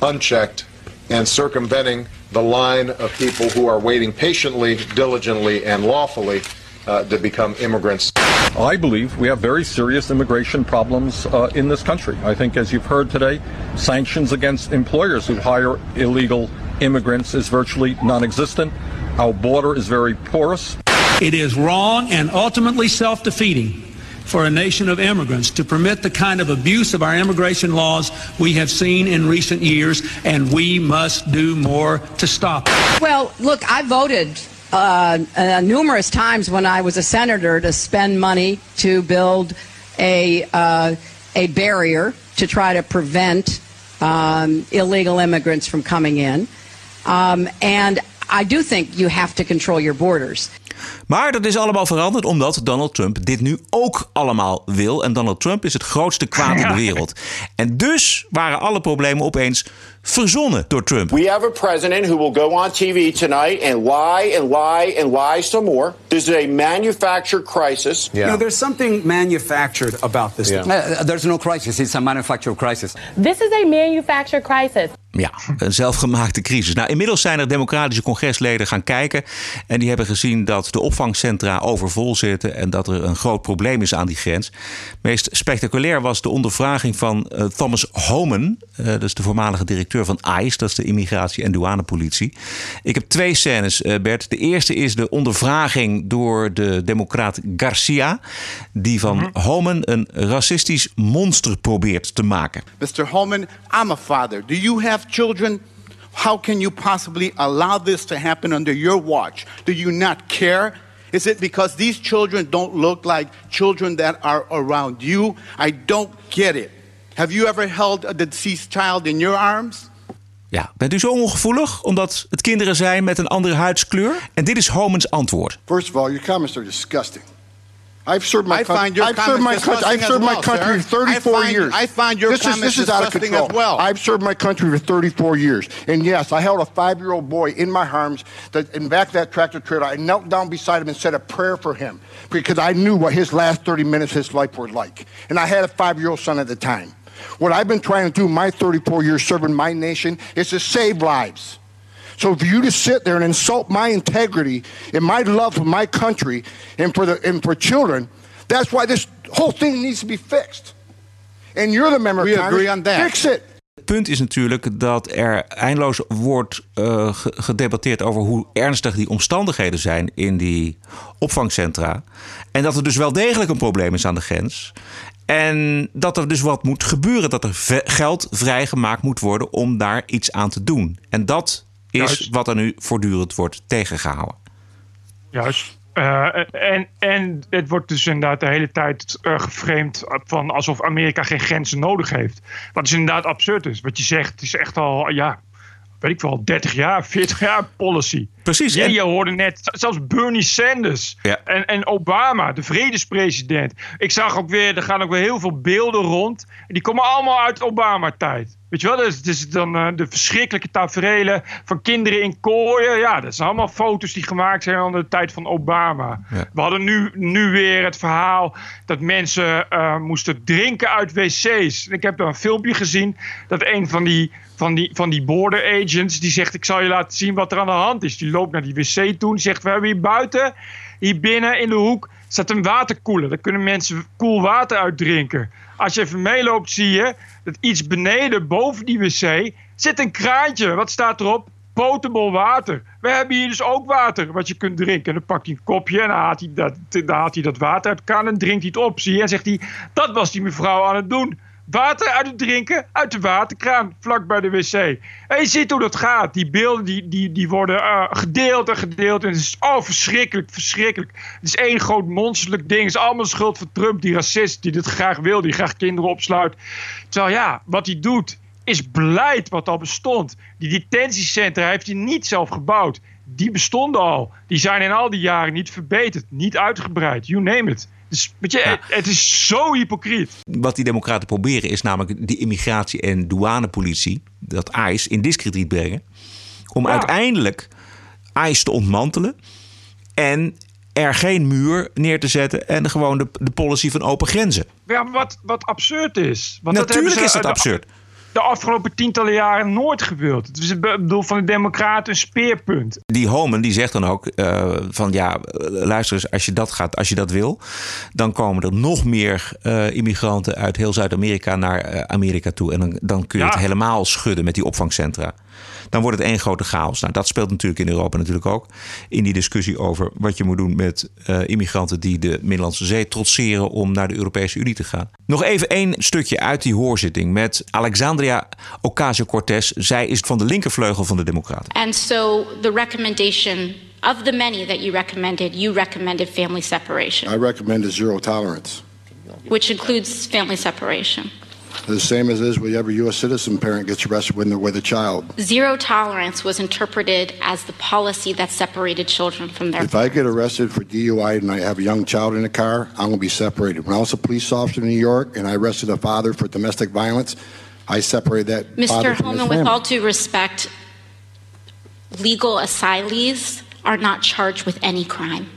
unchecked, and circumventing the line of people who are waiting patiently, diligently, and lawfully uh, to become immigrants. I believe we have very serious immigration problems uh, in this country. I think, as you've heard today, sanctions against employers who hire illegal immigrants is virtually non existent. Our border is very porous. It is wrong and ultimately self defeating for a nation of immigrants to permit the kind of abuse of our immigration laws we have seen in recent years, and we must do more to stop it. Well, look, I voted uh, uh, numerous times when I was a senator to spend money to build a, uh, a barrier to try to prevent um, illegal immigrants from coming in. Um, and I do think you have to control your borders. Maar dat is allemaal veranderd omdat Donald Trump dit nu ook allemaal wil. En Donald Trump is het grootste kwaad in de wereld. En dus waren alle problemen opeens verzonnen door Trump. We have a president who will go on TV tonight and lie and lie and lie some more. This is a manufactured crisis. You know, there's something manufactured about this. Yeah. Uh, there's no crisis. It's a manufactured crisis. This is a manufactured crisis. Ja, een zelfgemaakte crisis. Nou, inmiddels zijn er democratische congresleden gaan kijken. En die hebben gezien dat de opvangcentra overvol zitten. En dat er een groot probleem is aan die grens. Meest spectaculair was de ondervraging van uh, Thomas Homan. Uh, dat is de voormalige directeur van ICE. Dat is de Immigratie- en Douanepolitie. Ik heb twee scènes, uh, Bert. De eerste is de ondervraging door de democraat Garcia. Die van mm -hmm. Homan een racistisch monster probeert te maken. Mr. Homan, I'm a father. Do you have children? How can you possibly allow this to happen under your watch? Do you not care? Is it because these children don't look like children that are around you? I don't get it. Have you ever held a deceased child in your arms? Ja, bent u zo ongevoelig omdat het kinderen zijn met een andere huidskleur? En dit is Homans antwoord. First of all, your comments are disgusting. I've served my I country. find your I've served my country. I've served my well, country sir. for 34 I find, years. I find your this is this is out of control. as well. I've served my country for 34 years, and yes, I held a five-year-old boy in my arms. That in back of that tractor trailer, I knelt down beside him and said a prayer for him because I knew what his last 30 minutes of his life were like, and I had a five-year-old son at the time. What I've been trying to do my 34 years serving my nation is to save lives. So for you to sit there and insult my integrity and my love for my country and for the and for children, that's why this whole thing needs to be fixed. And you're the member We of Congress. agree on that. Fix it. Het punt is natuurlijk dat er eindeloos wordt uh, gedebatteerd over hoe ernstig die omstandigheden zijn in die opvangcentra. En dat er dus wel degelijk een probleem is aan de grens. En dat er dus wat moet gebeuren, dat er geld vrijgemaakt moet worden om daar iets aan te doen. En dat is Juist. wat er nu voortdurend wordt tegengehouden. Juist. Uh, en, en het wordt dus inderdaad de hele tijd uh, geframed van alsof Amerika geen grenzen nodig heeft. Wat dus inderdaad absurd is. Wat je zegt, is echt al, ja, weet ik wel, 30 jaar, 40 jaar policy. Precies. Ja, je hoorde net, zelfs Bernie Sanders ja. en, en Obama, de vredespresident. Ik zag ook weer, er gaan ook weer heel veel beelden rond. En die komen allemaal uit Obama-tijd. Weet je wel, dus, dus dan uh, de verschrikkelijke taferelen van kinderen in kooien. Ja, dat zijn allemaal foto's die gemaakt zijn onder de tijd van Obama. Ja. We hadden nu, nu weer het verhaal dat mensen uh, moesten drinken uit wc's. Ik heb daar een filmpje gezien dat een van die, van die, van die border agents... die zegt, ik zal je laten zien wat er aan de hand is. Die loopt naar die wc toe en zegt, we hebben hier buiten, hier binnen in de hoek... staat een waterkoeler. Daar kunnen mensen koel water uit drinken. Als je even meeloopt, zie je dat iets beneden, boven die wc, zit een kraantje. Wat staat erop? Potable water. We hebben hier dus ook water wat je kunt drinken. En dan pakt hij een kopje en dan haalt hij dat, dan haalt hij dat water uit kraan en drinkt hij het op. Zie je? En zegt hij, dat was die mevrouw aan het doen. Water uit het drinken uit de waterkraan, vlak bij de wc. En je ziet hoe dat gaat. Die beelden die, die, die worden uh, gedeeld en gedeeld. En het is oh, verschrikkelijk, verschrikkelijk. Het is één groot monsterlijk ding. Het is allemaal schuld van Trump, die racist, die dit graag wil, die graag kinderen opsluit. Terwijl ja, wat hij doet, is beleid wat al bestond. Die detentiecentra heeft hij niet zelf gebouwd. Die bestonden al. Die zijn in al die jaren niet verbeterd, niet uitgebreid. You name it. Dus weet je, ja. het is zo hypocriet. Wat die democraten proberen is namelijk die immigratie- en douanepolitie, dat ICE, in discrediet brengen. Om ja. uiteindelijk ICE te ontmantelen en er geen muur neer te zetten en gewoon de, de policy van open grenzen. Ja, wat, wat absurd is. Want Natuurlijk dat is dat absurd. De, afgelopen tientallen jaren nooit gewild. Het is bedoel van de democraten een speerpunt. Die Homan die zegt dan ook uh, van ja, luister eens, als je dat gaat, als je dat wil, dan komen er nog meer uh, immigranten uit heel Zuid-Amerika naar uh, Amerika toe. En dan, dan kun je ja. het helemaal schudden met die opvangcentra. Dan wordt het één grote chaos. Nou, dat speelt natuurlijk in Europa natuurlijk ook. In die discussie over wat je moet doen met immigranten die de Middellandse Zee trotseren om naar de Europese Unie te gaan. Nog even één stukje uit die hoorzitting met Alexandria Ocasio-Cortez. Zij is van de linkervleugel van de Democraten. And so the recommendation of the many that you recommended, you recommended family separation, I recommend a zero tolerance. which includes family separation. The same as is with every U.S. citizen parent gets arrested when they're with a child. Zero tolerance was interpreted as the policy that separated children from their If I get arrested for DUI and I have a young child in the car, I'm going to be separated. When I was a police officer in New York and I arrested a father for domestic violence, I separated that Mr. Holman, with all due respect, legal asylees are not charged with any crime.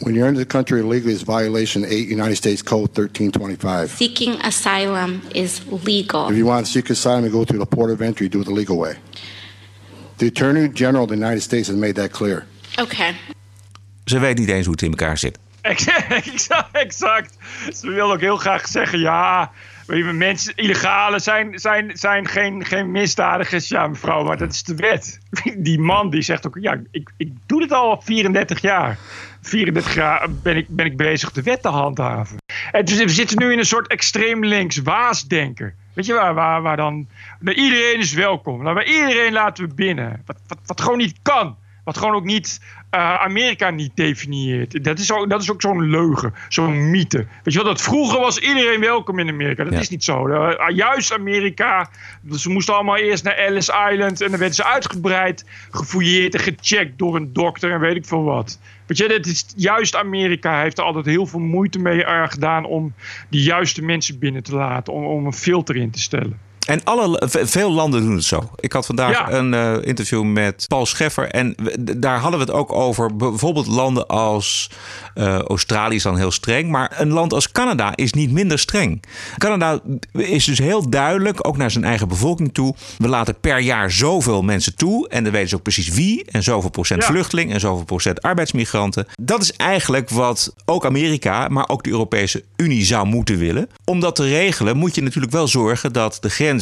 When you're into the country illegally, it's violation 8 United States Code 1325. Seeking asylum is legal. If you want to seek asylum and go through the port of entry, do it the legal way. The Attorney General of the United States has made that clear. Okay. Ze weet niet eens hoe het in elkaar zit. [laughs] Exact, exact. Ze wil ook heel graag zeggen, ja, weet je, mensen, illegale zijn, zijn, zijn geen, geen misdadigers. Ja, mevrouw, maar dat is de wet. [laughs] Die man die zegt ook, ja, ik, ik doe dit al 34 jaar. 34 jaar ben ik, ben ik bezig de wet te handhaven. En dus we zitten nu in een soort extreem links waasdenken. Weet je waar, waar, waar dan... iedereen is welkom. Nou, maar iedereen laten we binnen. Wat, wat gewoon niet kan. Wat gewoon ook niet eh, Amerika niet definieert. Dat is ook, dat is ook zo'n leugen, zo'n mythe. Weet je wel, dat vroeger was iedereen welkom in Amerika. Dat Ja. is niet zo. Eh, juist Amerika, dus ze moesten allemaal eerst naar Ellis Island en dan werden ze uitgebreid gefouilleerd en gecheckt door een dokter en weet ik veel wat. Weet je, dat is, juist Amerika heeft er altijd heel veel moeite mee gedaan om de juiste mensen binnen te laten, om, om een filter in te stellen. En alle, veel landen doen het zo. Ik had vandaag Ja. een eh, interview met Paul Scheffer. En we- daar hadden we het ook over. Bijvoorbeeld landen als eh, Australië is dan heel streng. Maar een land als Canada is niet minder streng. Canada is dus heel duidelijk, ook naar zijn eigen bevolking toe. We laten per jaar zoveel mensen toe. En dan weten ze ook precies wie. En zoveel procent Ja. vluchteling en zoveel procent arbeidsmigranten. Dat is eigenlijk wat ook Amerika, maar ook de Europese Unie zou moeten willen. Om dat te regelen moet je natuurlijk wel zorgen dat de grens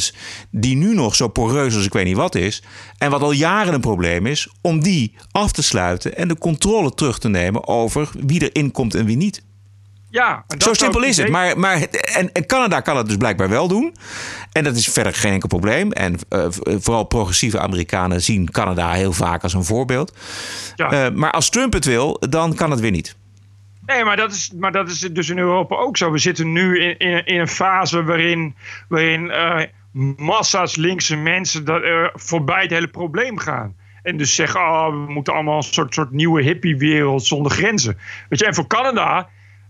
die nu nog zo poreus als ik weet niet wat is... en wat al jaren een probleem is, om die af te sluiten... en de controle terug te nemen over wie er inkomt en wie niet. Ja, dat Zo simpel is het. Maar, maar, en, en Canada kan het dus blijkbaar wel doen. En dat is verder geen enkel probleem. En eh, v- vooral progressieve Amerikanen zien Canada heel vaak als een voorbeeld. Ja. Eh, maar als Trump het wil, dan kan het weer niet. Nee, maar dat, is, maar dat is dus in Europa ook zo. We zitten nu in, in, in een fase waarin, waarin eh, massa's linkse mensen dat, eh, voorbij het hele probleem gaan. En dus zeggen, oh, we moeten allemaal een soort, soort nieuwe hippie-wereld zonder grenzen. Weet je, en voor Canada,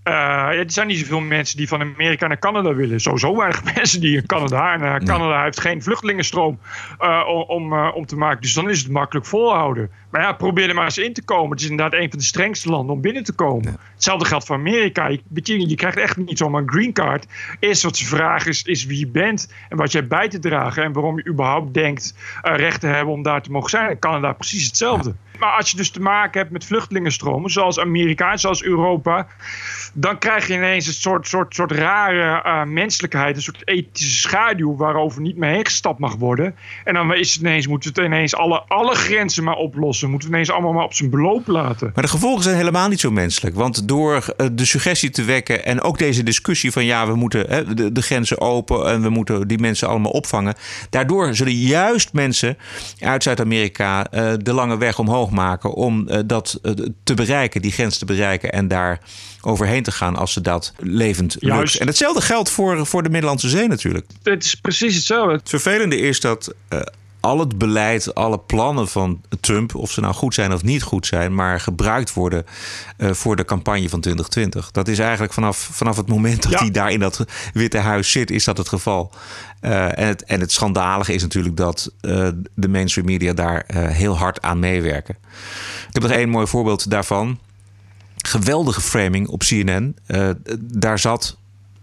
ja, er zijn niet zoveel mensen die van Amerika naar Canada willen. Sowieso weinig [laughs] mensen die in Canada. En eh, Canada heeft geen vluchtelingenstroom eh, om, om, eh, om te maken. Dus dan is het makkelijk volhouden. Maar ja, probeer er maar eens in te komen. Het is inderdaad een van de strengste landen om binnen te komen. Hetzelfde geldt voor Amerika. Je, je, krijgt echt niet zomaar een green card. Eerst wat ze vragen is, is wie je bent en wat jij bij te dragen. En waarom je überhaupt denkt eh, recht te hebben om daar te mogen zijn. In Canada precies hetzelfde. Maar als je dus te maken hebt met vluchtelingenstromen, zoals Amerika, zoals Europa, dan krijg je ineens een soort, soort, soort rare eh, menselijkheid, een soort ethische schaduw waarover niet meer heen gestapt mag worden. En dan is het ineens, moeten we het ineens alle, alle grenzen maar oplossen. Moeten we ineens allemaal maar op zijn beloop laten. Maar de gevolgen zijn helemaal niet zo menselijk. Want door eh, de suggestie te wekken en ook deze discussie van ja, we moeten hè, de, de grenzen open en we moeten die mensen allemaal opvangen. Daardoor zullen juist mensen uit Zuid-Amerika eh, de lange weg omhoog maken om eh, dat eh, te bereiken, die grens te bereiken en daar overheen te gaan als ze dat levend Juist. lukt. En hetzelfde geldt voor, voor de Middellandse Zee natuurlijk. Het is precies hetzelfde. Het vervelende is dat eh, al het beleid, alle plannen van Trump, of ze nou goed zijn of niet goed zijn, maar gebruikt worden eh, voor de campagne van 2020. Dat is eigenlijk vanaf, vanaf het moment dat Ja. hij daar in dat Witte Huis zit, is dat het geval. Eh, en, het, en het schandalige is natuurlijk dat eh, de mainstream media daar heel hard aan meewerken. Ik heb nog één mooi voorbeeld daarvan. Geweldige framing op CNN. Daar zat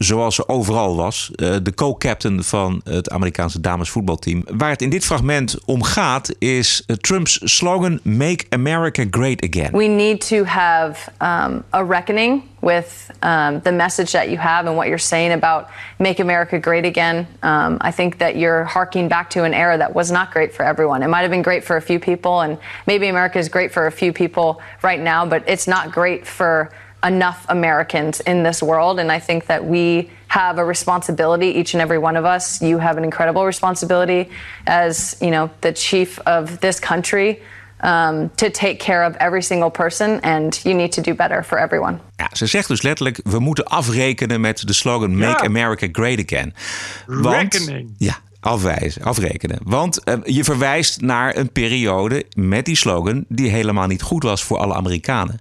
zoals ze overal was, eh, de co-captain van het Amerikaanse damesvoetbalteam. Waar het in dit fragment om gaat is eh, Trumps slogan Make America Great Again. We need to have um, a reckoning with um, the message that you have and what you're saying about make America great again. Um, I think that you're harking back to an era that was not great for everyone. It might have been great for a few people, and maybe America is great for a few people right now, but it's not great for enough Americans in this world. And I think that we have a responsibility, each and every one of us. You have an incredible responsibility as, you know, the chief of this country um, to take care of every single person, and you need to do better for everyone. Ja, ze zegt dus letterlijk: we moeten afrekenen met de slogan Make Ja. America Great Again. Want, Reckoning. Ja, afwijzen, afrekenen. Want eh, je verwijst naar een periode met die slogan die helemaal niet goed was voor alle Amerikanen.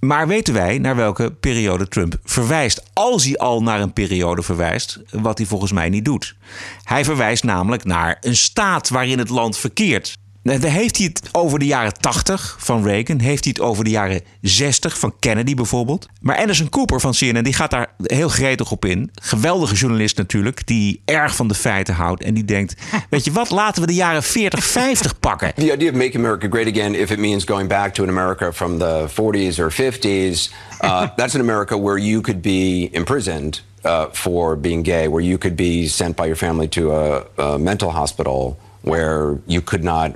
Maar weten wij naar welke periode Trump verwijst? Als hij al naar een periode verwijst, wat hij volgens mij niet doet. Hij verwijst namelijk naar een staat waarin het land verkeert. Dan heeft hij het over de jaren 80 van Reagan. Heeft hij het over de jaren 60 van Kennedy bijvoorbeeld. Maar Anderson Cooper van CNN die gaat daar heel gretig op in. Geweldige journalist natuurlijk. Die erg van de feiten houdt. En die denkt, [laughs] weet je wat, laten we de jaren 40, 50 pakken. The idea of Make America Great Again, if it means going back to an America from the 40s or 50s, uh, [laughs] that's an America where you could be imprisoned uh, for being gay, where you could be sent by your family to a, a mental hospital, where you could not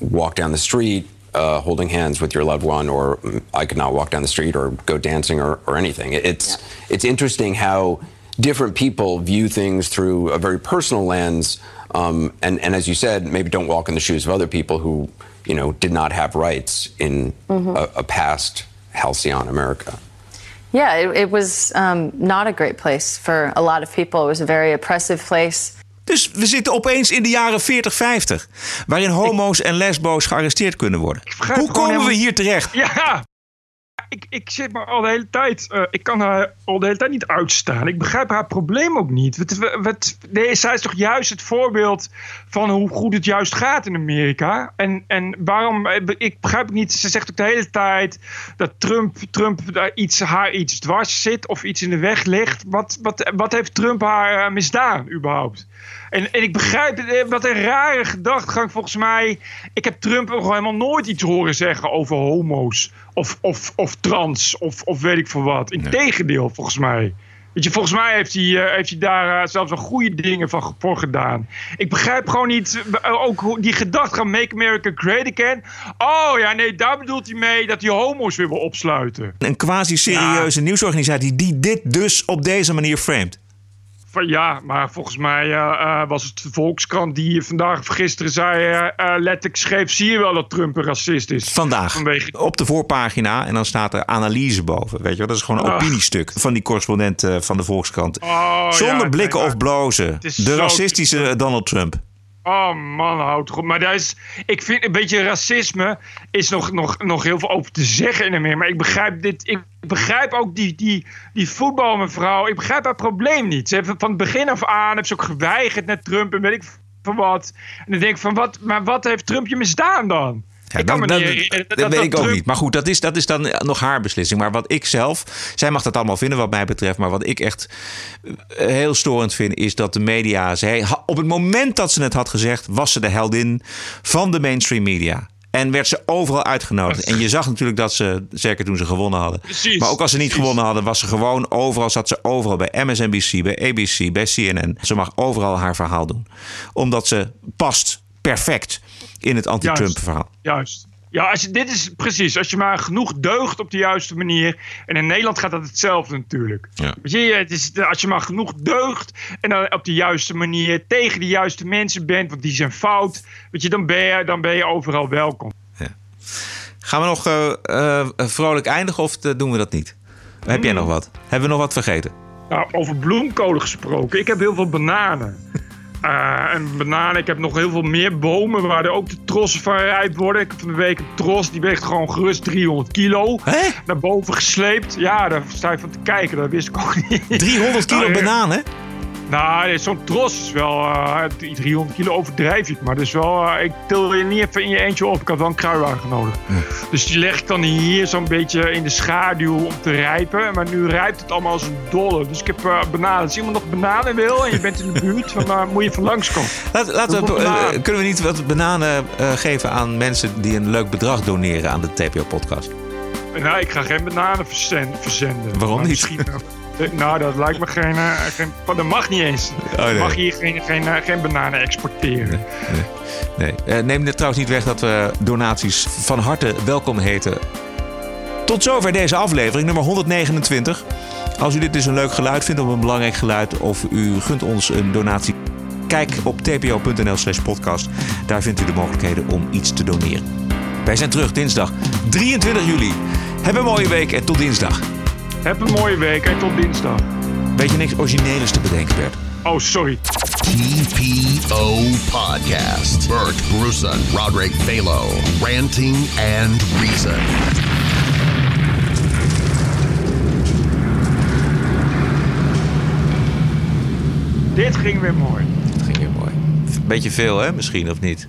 walk down the street uh, holding hands with your loved one, or I could not walk down the street or go dancing or, or anything. It's it's interesting how different people view things through a very personal lens, um, and and as you said, maybe don't walk in the shoes of other people who you know did not have rights in Mhm. a, a past halcyon America. Yeah, it, it was um, not a great place for a lot of people. It was a very oppressive place. Dus we zitten opeens in de jaren 40, 50. Waarin homo's en lesbo's gearresteerd kunnen worden. Hoe komen we hier terecht? Ja! Ik, ik zit maar al de hele tijd. eh, ik kan haar al de hele tijd niet uitstaan. Ik begrijp haar probleem ook niet. Wat, wat, nee, zij is toch juist het voorbeeld van hoe goed het juist gaat in Amerika. En, en waarom. eh, Ik begrijp het niet. Ze zegt ook de hele tijd dat Trump, Trump daar iets, haar iets dwars zit of iets in de weg ligt. Wat, wat, wat heeft Trump haar eh, misdaan, überhaupt? En, en ik begrijp eh, wat een rare gedachtegang volgens mij. Ik heb Trump nog helemaal nooit iets horen zeggen over homo's. Of, of, of trans, of, of weet ik veel wat. Integendeel, volgens mij. Weet je, volgens mij heeft hij, eh, heeft hij daar eh, zelfs wel goede dingen van, voor gedaan. Ik begrijp gewoon niet, ook die gedachtegang Make America Great Again. Oh ja, nee, daar bedoelt hij mee dat hij homo's weer wil opsluiten. Een quasi-serieuze nieuwsorganisatie die dit dus op deze manier framed. Van ja, maar volgens mij eh, eh, was het de Volkskrant die vandaag of gisteren zei... eh, letterlijk schreef, zie je wel dat Trump een racist is. Vandaag. Vanwege Op de voorpagina en dan staat er analyse boven. Weet je wel? Dat is gewoon een Ah. opiniestuk van die correspondent van de Volkskrant. Oh, Zonder ja, blikken of blozen. De racistische Donald Trump. Oh man, houd op. Maar daar is, ik vind een beetje racisme is nog, nog, nog heel veel over te zeggen in Amerika. Maar ik begrijp dit. Ik begrijp ook die, die, die voetbalmevrouw. Ik begrijp haar probleem niet. Ze heeft van het begin af aan heeft ze ook geweigerd naar Trump en weet ik van wat. En dan denk ik van wat, maar wat heeft Trump je misdaan dan? Ja, dan, niet dat, dat- weet ik ook niet. Maar goed, dat is, dat is dan nog haar beslissing. Maar wat ik zelf, zij mag dat allemaal vinden wat mij betreft. Maar wat ik echt eh, heel storend vind, is dat de media. Zij, ha- op het moment dat ze het had gezegd, was ze de heldin van de mainstream media. En werd ze overal uitgenodigd. En je zag natuurlijk dat ze, zeker toen ze gewonnen hadden. Precies, maar ook als ze niet precies. gewonnen hadden, was ze gewoon overal. Zat ze overal bij MSNBC, bij ABC, bij CNN. Ze mag overal haar verhaal doen. Omdat ze past perfect in het anti-Trump Juist. verhaal. Juist. Ja, als je, dit is precies. Als je maar genoeg deugt op de juiste manier. En in Nederland gaat dat hetzelfde natuurlijk. Ja. Weet je, het is, als je maar genoeg deugt. En dan op de juiste manier tegen de juiste mensen bent. Want die zijn fout. Weet je, dan ben je, dan ben je overal welkom. Gaan we nog eh, eh, vrolijk eindigen of eh, doen we dat niet? Heb jij nog wat? Hebben we nog wat vergeten? Nou, over bloemkolen gesproken. Ik heb heel veel bananen. [laughs] Eh, en bananen, ik heb nog heel veel meer bomen waar er ook de trossen van rijp worden. Ik heb van de week een tros, die weegt gewoon gerust 300 kilo. Naar boven gesleept. Ja, daar sta je van te kijken, dat wist ik ook niet. 300 kilo [laughs] Nou, bananen? Nou, zo'n tros is wel... eh, 300 kilo overdrijf ik, maar is wel... eh, ik til je niet even in je eentje op. Ik had wel een kruiwagen nodig. Dus die leg ik dan hier zo'n beetje in de schaduw om te rijpen. Maar nu rijpt het allemaal als een dolle. Dus ik heb eh, bananen. Als iemand nog bananen wil en je bent in de buurt, dan moet je even langskomen. Laat, laten we, kunnen we niet wat bananen geven aan mensen die een leuk bedrag doneren aan de TPO-podcast? Nou, ik ga geen bananen verzen- verzenden. Waarom niet? [laughs] Eh, nou, dat lijkt me geen... eh, geen dat mag niet eens. Oh, nee. mag hier geen, geen, eh, geen bananen exporteren. Nee. Eh, neem dit trouwens niet weg dat we donaties van harte welkom heten. Tot zover deze aflevering, nummer 129. Als u dit dus een leuk geluid vindt of een belangrijk geluid... of u gunt ons een donatie... kijk op tpo.nl slash podcast. Daar vindt u de mogelijkheden om iets te doneren. Wij zijn terug dinsdag 23 juli. Heb een mooie week en tot dinsdag. Heb een mooie week en tot dinsdag. Weet je niks origineels te bedenken, Bert? Oh, sorry. TPO Podcast. Bert Bruson, Roderick Balo, Ranting and Reason. Dit ging weer mooi. Het ging weer mooi. Beetje veel, hè? Misschien, of niet?